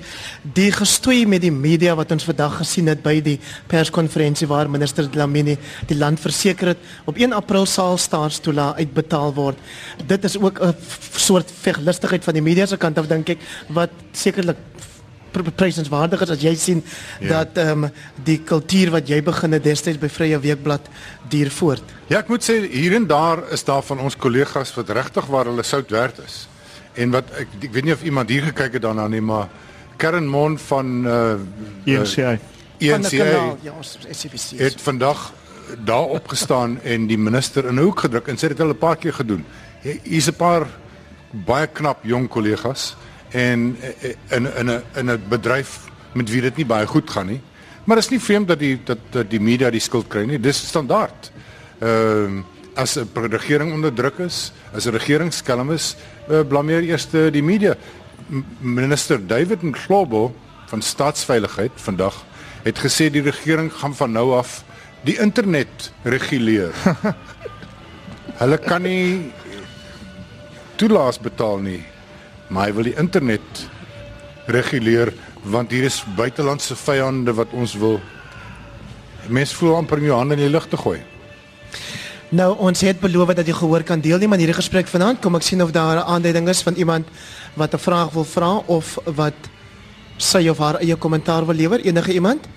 die gestoei met die media wat ons vandag gesien het by die perskonferensie waar minister Dlamini die land verseker het op 1 April sal staatstoela uitbetaal word. Dit is ook 'n soort veglustigheid van die media se kant af dink ek wat sekerlik prysenswaardig is as jy sien ja. dat ehm um, die kultuur wat jy begin het destyds by Vrye Weekblad duur voort. Ja, ek moet sê hier en daar is daar van ons kollegas wat regtig waar hulle sout werd is. En wat ek ek weet nie of iemand hier gekyk het daarna nie, maar Karen Mon van uh ENCA. Uh, ENCA. Ja, SABC. Het vandag daar opgestaan (laughs) en die minister in 'n hoek gedruk en sê dit hulle 'n paar keer gedoen. Hier's 'n paar baie knap jong kollegas en eh, eh, in in 'n in 'n bedryf met wie dit nie baie goed gaan nie. Maar dit is nie vreemd dat die dat, dat die media die skuld kry nie. Dis standaard. Ehm uh, as 'n regering onder druk is, as 'n regering skelm is, uh, blameer eers die media. Minister David Mklobo van staatsveiligheid vandag het gesê die regering gaan van nou af die internet reguleer. (laughs) Hulle kan nie toelaas betaal nie maar hy wil die internet reguleer want hier is buitelandse vyande wat ons wil mense voel amper in jou hande in die lug te gooi. Nou ons het beloof dat jy gehoor kan deelneem aan hierdie gesprek vanaand. Kom ek sien of daar 'n aanduiding is van iemand wat 'n vraag wil vra of wat sy of haar eie kommentaar wil lewer. Enige iemand?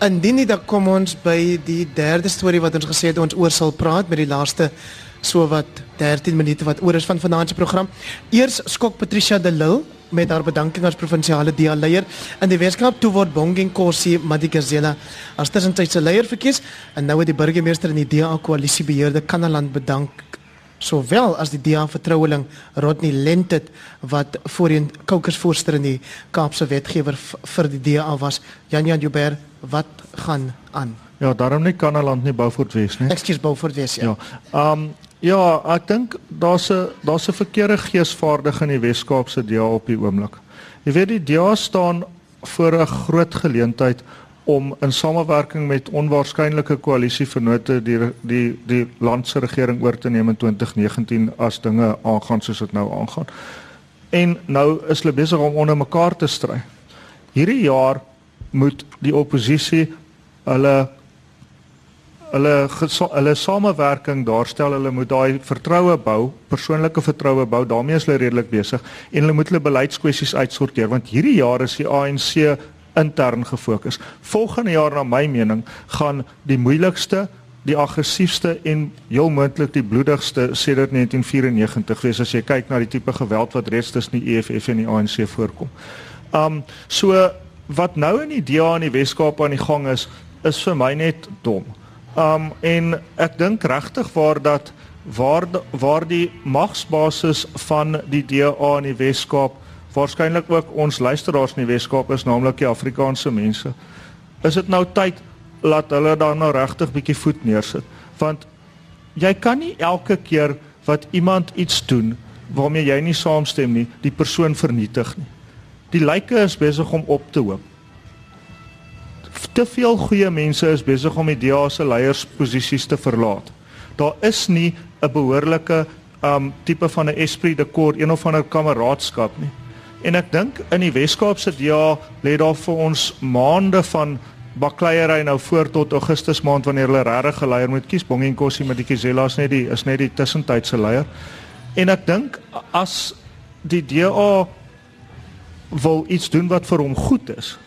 Indien nie dan kom ons by die derde storie wat ons gesê het ons oor sal praat met die laaste so wat 13 minute wat oor is van vanaand se program. Eers skok Patricia de Lille met haar bedanking as provinsiale DA leier in die Weskaap toe word Bongeng Kossie Madikizela as tussentydse leier verkies en nou het die burgemeester in die DA koalisie beheerde Kanaland bedank sowel as die DA vertroueling Rodney Lentet wat voorheen Koukersvoorsitter in die Kaapse wetgewer vir die DA was Jan Jan Joubert wat gaan aan Ja, daarom nie Kanaland nie Beaufort Wes nie. Ekskuus Beaufort Wes ja. Ja. Ehm um, Ja, ek dink daar's 'n daar's 'n verkeerde geesvaardig in die Wes-Kaapse DA op die oomblik. Jy weet die DA staan voor 'n groot geleentheid om in samewerking met onwaarskynlike koalisievennote die die die land se regering oor te neem in 2019 as dinge aangaan soos dit nou aangaan. En nou is hulle besig om onder mekaar te stry. Hierdie jaar moet die oppositie hulle hulle hulle samewerking daarstel, hulle moet daai vertroue bou, persoonlike vertroue bou. daarmee is hulle redelik besig en hulle moet hulle beleidskwessies uitsorteer want hierdie jaar is die ANC intern gefokus. Volgende jaar na my mening gaan die moeilikste die aggressiefste en heel moontlik die bloedigste sedert 1994 wees as jy kyk na die tipe geweld wat reeds tussen die EFF en die ANC voorkom. Um so wat nou in die DA in die Weskaap aan die gang is, is vir my net dom. Um en ek dink regtig waar dat waar waar die magsbasis van die DA in die Weskaap waarskynlik ook ons luisteraars in die Weskaap is naamlik die Afrikaanse mense. Is dit nou tyd laat hulle dan nou regtig bietjie voet neersit? Want jy kan nie elke keer wat iemand iets doen waarmee jy nie saamstem nie, die persoon vernietig nie. Die lyke is besig om op te hoop te veel goeie mense is besig om die DA se leiersposisies te verlaat. Daar is nie 'n behoorlike um tipe van 'n esprit de corps, een of ander kameraadskap nie. En ek dink in die Wes-Kaapse DA lê daar vir ons maande van bakleierery nou voor tot Augustus maand wanneer hulle regtig 'n leier moet kies. Bonginkosi met die Kizela is net die is net die tussentydse leier. En ek dink as die DA wil iets doen wat vir hom goed is,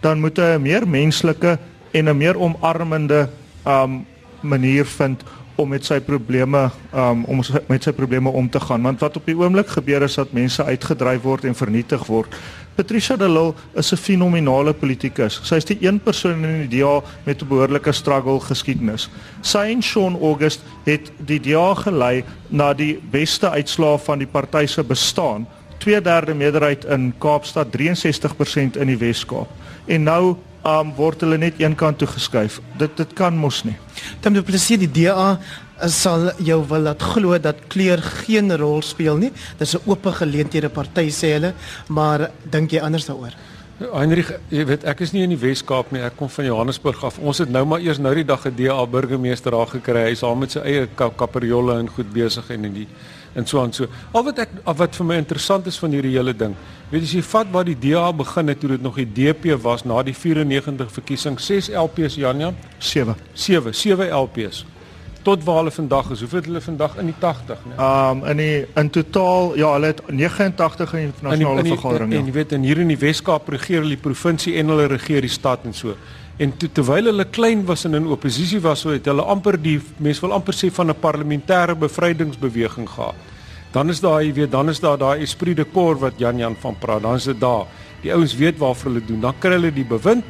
dan moet hy 'n meer menslike en 'n meer omarmende um manier vind om met sy probleme um om met sy probleme om te gaan want wat op die oomblik gebeur is dat mense uitgedryf word en vernietig word. Patricia de Lille is 'n fenominale politikus. Sy is die een persoon in die DA met 'n behoorlike struggle geskiedenis. Sy en Shaun August het die DA gelei na die beste uitslae van die party se bestaan. 2/3 meerderheid in Kaapstad, 63% in die Wes-Kaap en nou um, word hulle net een kant toe geskuif. Dit dit kan mos nie. Dan die presies die DA sal jou wil laat glo dat kleur geen rol speel nie. Dis 'n oop geleenthede party sê hulle, maar dink jy anders daaroor? Heinrich, jy weet ek is nie in die Wes-Kaap nie. Ek kom van Johannesburg af. Ons het nou maar eers nou die dag 'n DA burgemeester daar gekry. Hy's al met sy eie kaperjolle en goed besig en in die en so aan so. Al wat ek al wat vir my interessant is van hierdie hele ding. Weet jy, jy vat waar die DA begin het toe dit nog die DP was na die 94 verkiesing, 6 LPs Janja, 7. 7, 7 LPs. Tot waar hulle vandag is. Hoeveel het hulle vandag in die 80, né? Um in die in totaal, ja, hulle het 89 in die nasionale vergadering. En, en jy weet in hier in die Wes-Kaap regeer hulle die provinsie en hulle regeer die stad en so. En to, terwyl hulle klein was en in oppositie was, so het hulle amper die mense wil amper sê van 'n parlementêre bevrydingsbeweging gehad. Dan is daar, jy weet, dan is daar daai esprit de corps wat Jan Jan van praat. Dan is dit daar. Die ouens weet waarvoor hulle doen. Dan kry hulle die bewind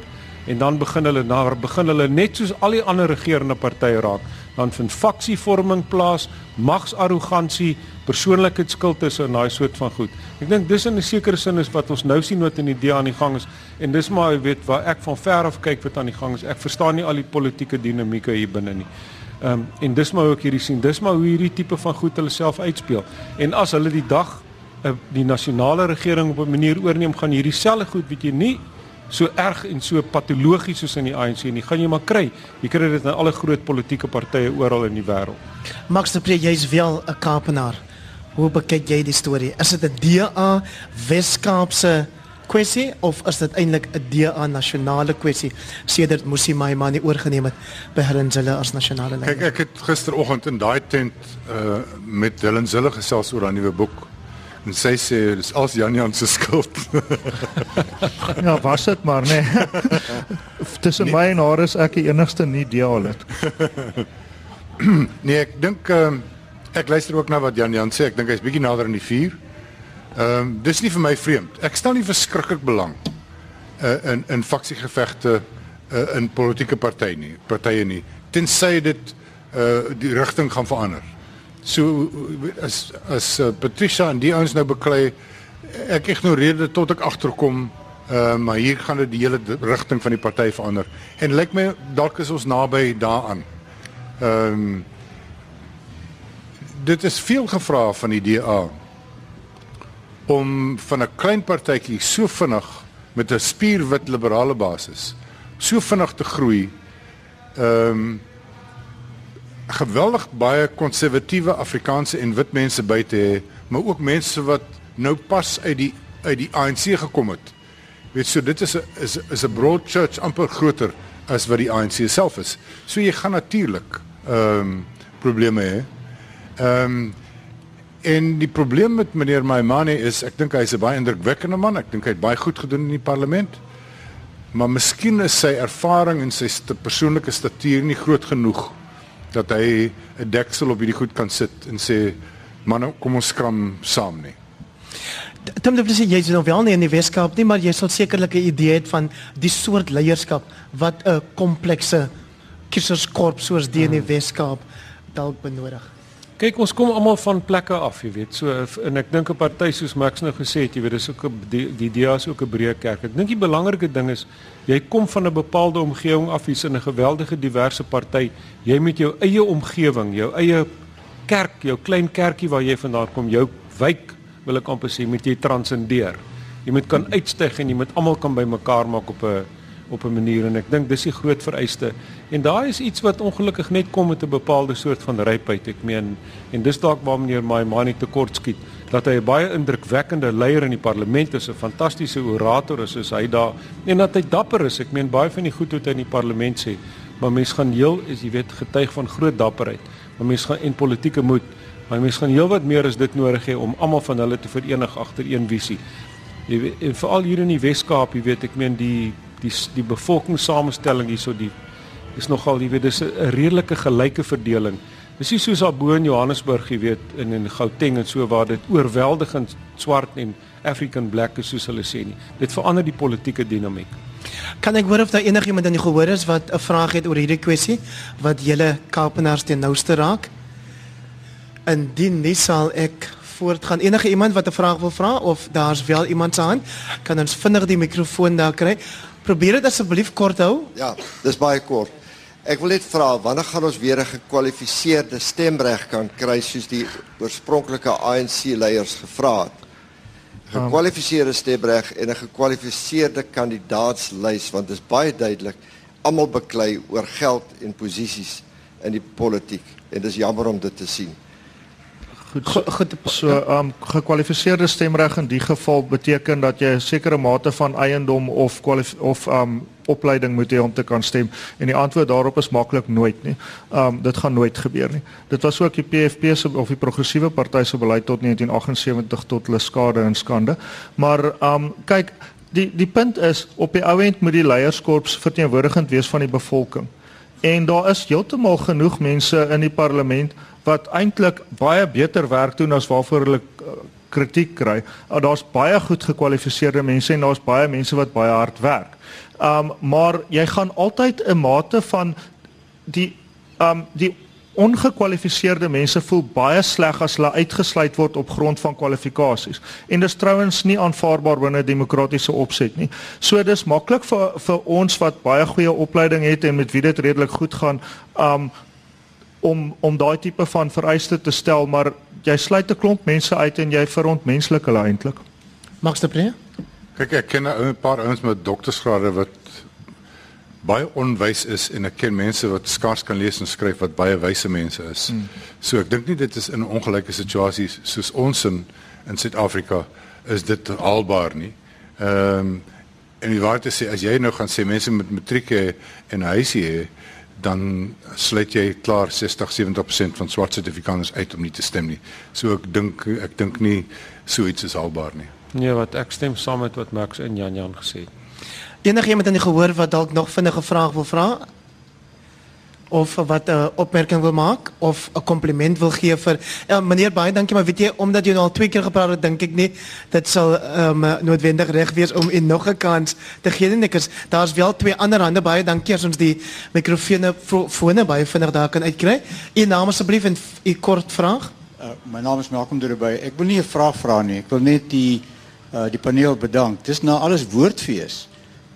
en dan begin hulle na begin hulle net soos al die ander regerende partye raak. Dan vind faksievorming plaas, magsarrogansie, persoonlikheidsskuld is en daai soort van goed. Ek dink dis in 'n sekere sin is wat ons nou sien wat in die DA aan die gang is en dis maar jy weet waar ek van ver af kyk wat aan die gang is. Ek verstaan nie al die politieke dinamieke hier binne nie. Ehm um, en dis maar hoe ek hierdie sien. Dis maar hoe hierdie tipe van goed hulle self uitspeel. En as hulle die dag uh, die nasionale regering op 'n manier oorneem, gaan hierdie selfe goed weet jy nie so erg en so patologies soos in die ANC nie. Gaan jy maar kry. Jy kry dit in alle groot politieke partye oral in die wêreld. Max de Pre, jy's wel 'n Kaapenaar. Hoe bekyk jy die storie? Is dit 'n DA Wes-Kaapse kwessie of is dit eintlik 'n DA nasionale kwessie sedert Musi Maimane oorgeneem het by Helen Zille as nasionale leier? Kyk, ek het gisteroggend in daai tent uh met Helen Zille gesels oor haar nuwe boek. En sy sê dis als Jan Jan se skuld. (laughs) Ja, was dit maar nê. Nee. (laughs) Tussen nee. my en haar is ek die enigste nie DA lid. (laughs) nee, ek dink ehm uh, ek luister ook na wat Jan Jan sê. Ek dink hy's bietjie nader aan die vuur. Ehm um, dis nie vir my vreemd. Ek stel nie verskriklik belang uh, in in faksiegevegte uh, in politieke partye nie, partye nie. Tensy dit uh die rigting gaan verander. So as as uh, Patricia en die ouens nou beklei, ek ignoreer dit tot ek agterkom. Uh maar hier gaan dit die hele rigting van die party verander. En lyk my dalk is ons naby daaraan. Ehm um, dit is veel gevra van die DA om van 'n klein partytjie so vinnig met 'n spierwit liberale basis so vinnig te groei. Ehm um, geweldig baie konservatiewe Afrikaanse en wit mense by te hê, maar ook mense wat nou pas uit die uit die ANC gekom het. Weet so dit is 'n is is 'n broad church amper groter as wat die ANC self is. So jy gaan natuurlik ehm um, probleme hê. Ehm um, En die probleem met meneer Maimane is ek dink hy's 'n baie indrukwekkende man. Ek dink hy het baie goed gedoen in die parlement. Maar miskien is sy ervaring en sy st persoonlike statuur nie groot genoeg dat hy 'n deksel op hierdie goed kan sit en sê man kom ons skram saam nie. Tom de Plessis jy's nou wel nie in die Weskaap nie, maar jy sal sekerlik 'n idee hê van die soort leierskap wat 'n komplekse kieserskorps soos die in die Weskaap dalk benodig. Kyk, ons kom almal van plekke af, jy weet. So en ek dink 'n party soos Max nou gesê het, jy weet, dis ook 'n die, die DA is ook 'n breë kerk. Ek dink die belangrike ding is jy kom van 'n bepaalde omgewing af, jy's in 'n geweldige diverse party. Jy met jou eie omgewing, jou eie kerk, jou klein kerkie waar jy vandaan kom, jou wijk, wil ek amper sê, moet jy transcendeer. Jy moet kan uitstyg en jy moet almal kan bymekaar maak op 'n op 'n manier en ek dink dis die groot vereiste. En daai is iets wat ongelukkig net kom met 'n bepaalde soort van rypheid. Ek meen en dis dalk waar meneer Maimani tekort skiet dat hy 'n baie indrukwekkende leier in die parlement is, 'n fantastiese orator is, is hy daar en dat hy dapper is. Ek meen baie van die goed wat hy in die parlement sê, maar mense gaan heel is jy weet getuig van groot dapperheid. Maar mense gaan en politieke moed, maar mense gaan heelwat meer as dit nodig hê om almal van hulle te verenig agter een visie. Jy weet, en veral hier in die Wes-Kaap, jy weet, ek meen die die die bevolkingssamestelling hierso die is nogal jy weet dis 'n redelike gelyke verdeling. Dis nie soos daar bo in Johannesburg jy weet in in Gauteng en so waar dit oorweldigend swart en African black is soos hulle sê nie. Dit verander die politieke dinamiek. Kan ek hoor of daar enigiemand in die gehoor is wat 'n vraag het oor hierdie kwessie wat julle Kaapenaars teen nouste raak? Indien nie sal ek voortgaan. Enige iemand wat 'n vraag wil vra of daar's wel iemand se hand, kan ons vinnig die mikrofoon daar kry. Probeer dit asseblief kort hou. Ja, dis baie kort. Ek wil net vra wanneer gaan ons weer 'n gekwalifiseerde stemreg kan kry soos die oorspronklike ANC leiers gevra het? Gekwalifiseerde stemreg en 'n gekwalifiseerde kandidaatslys want dit is baie duidelik almal beklei oor geld en posisies in die politiek en dis jammer om dit te sien. Goed. Goed. So, ehm um, gekwalifiseerde stemreg in die geval beteken dat jy 'n sekere mate van eiendom of of ehm um, opleiding moet hê om te kan stem en die antwoord daarop is maklik nooit nie. Um, dit gaan nooit gebeur nie. Dit was ook die PFP se of die progressiewe party se beleid tot 1978 tot hulle skade en skande. Maar um, kyk, die die punt is op die ou end moet die leierskorps verteenwoordigend wees van die bevolking. En daar is heeltemal genoeg mense in die parlement wat eintlik baie beter werk doen as waarvoor hulle uh, kritiek kry. Uh, daar's baie goed gekwalifiseerde mense en daar's baie mense wat baie hard werk. Um maar jy gaan altyd 'n mate van die um die ongekwalifiseerde mense voel baie sleg as hulle uitgesluit word op grond van kwalifikasies. En dis trouens nie aanvaarbaar binne demokratiese opset nie. So dis maklik vir vir ons wat baie goeie opleiding het en met wie dit redelik goed gaan, um om om daai tipe van vereiste te stel, maar jy sluit 'n klomp mense uit en jy verontmenslik hulle eintlik. Max de Pre? Kyk, ek ken 'n paar ouens met doktorsgrade wat baie onwys is en ek ken mense wat skaars kan lees en skryf wat baie wyse mense is. Hmm. So ek dink nie dit is in 'n ongelyke situasie soos ons in in Suid-Afrika is dit haalbaar nie. Ehm um, en die waarheid is as jy nou gaan sê mense met matriek en huisie hê, dan sluit jy klaar 60-70% van swart sertifikants uit om nie te stem nie. So ek dink ek dink nie so iets is haalbaar nie. Nee, wat ek stem saam met wat Max en Jan Jan gesê het. Enigiemand in die gehoor wat dalk nog vinnige vraag wil vra? Of wat 'n uh, opmerking wil maak of 'n kompliment wil gee vir uh, meneer baie dankie maar weet jy omdat jy nou al twee keer gepraat het dink ek nie dit sal um, noodwendig reg wees om in nog 'n kans te gee nie ek is daar's wel twee ander hande. Baie dankie as ons die mikrofone fone baie vinnig daar kan uitkry. U naam asseblief en u kort vraag. Uh, my naam is Malcolm Durby ek wil nie 'n vraag vra nie. Ek wil net die uh, die paneel bedank. Dis nou alles woordfees.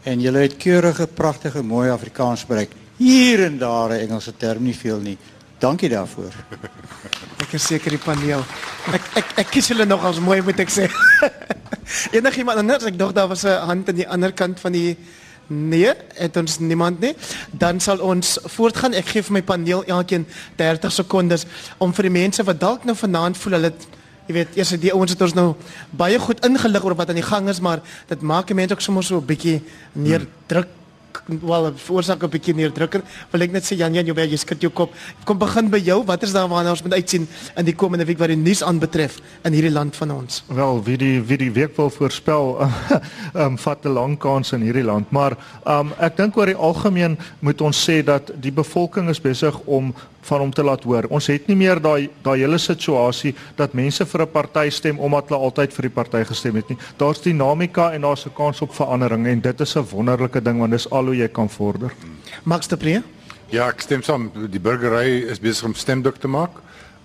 En julle het keurige pragtige mooi Afrikaans spreek hier en daar 'n Engelse term nie veel nie. Dankie daarvoor. (laughs) ek is seker die paneel. Ek ek ek kies hulle nog as mooi moet ek sê. (laughs) Enigiemand anders, ek dink daar was 'n hand aan die ander kant van die Nee, het ons niemand nie. Dan sal ons voortgaan. Ek gee vir my paneel elkeen 30 sekondes om vir die mense wat dalk nou vanaand voel hulle jy weet, eers die ouens het ons nou baie goed ingelig oor wat aan die gang is, maar dit maak mense ook sommer so 'n bietjie neerdruk hmm wel veroorsaak 'n bietjie neerdrukker. Wil ek net sê Jan Jan, jy skud jou kop. Kom begin by jou. Wat is daar waarna ons moet uitsien in die komende week wat die nuus aanbetref in hierdie land van ons? Wel, wie die wie die week wil voorspel, (laughs) ehm um, vat 'n lang kans in hierdie land, maar ehm um, ek dink oor die algemeen moet ons sê dat die bevolking is besig om van hom te laat hoor. Ons het nie meer daai daai hele situasie dat mense vir 'n party stem omdat hulle altyd vir die party gestem het nie. Daar's dinamika en daar's 'n kans op verandering en dit is 'n wonderlike ding want dis al hoe jy kan vorder. Max de Pre? Ja, ek stem saam. Die burgery is besig om stemdruk te maak.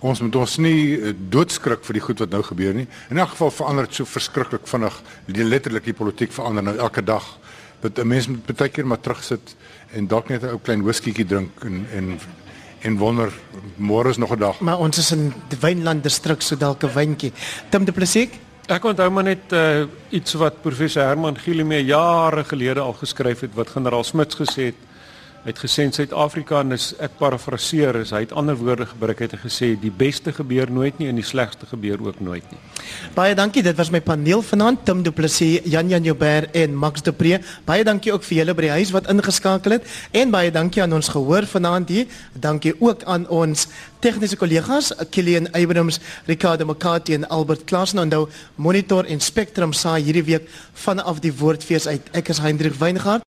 Ons moet ons nie eh, doodskrik vir die goed wat nou gebeur nie. In elk geval verander dit so verskriklik vinnig. Die letterlik die politiek verander nou elke dag. Dat 'n mens moet baie keer maar terugsit en dalk net 'n ou klein whiskietjie drink en en en wonder môre is nog 'n dag. Maar ons is in die Wynland distrik so dalk 'n wyntjie. Tim de Plessis? Ek onthou maar net uh, iets wat professor Herman Gielemee jare gelede al geskryf het wat generaal Smits gesê het. Het gesê in Suid-Afrika en is ek parafraseer is hy het ander woorde gebruik het en gesê die beste gebeur nooit nie en die slegste gebeur ook nooit nie. Baie dankie, dit was my paneel vanaand Tim Du Plessis, Jan Jan Joubert en Max De Pre. Baie dankie ook vir julle by die huis wat ingeskakel het en baie dankie aan ons gehoor vanaand hier. Dankie ook aan ons tegniese kollegas Kilian Abrams, Ricardo Makati en Albert en nou Monitor en Spectrum saai hierdie week vanaf die Woordfees uit. Ek is Hendrik Weingart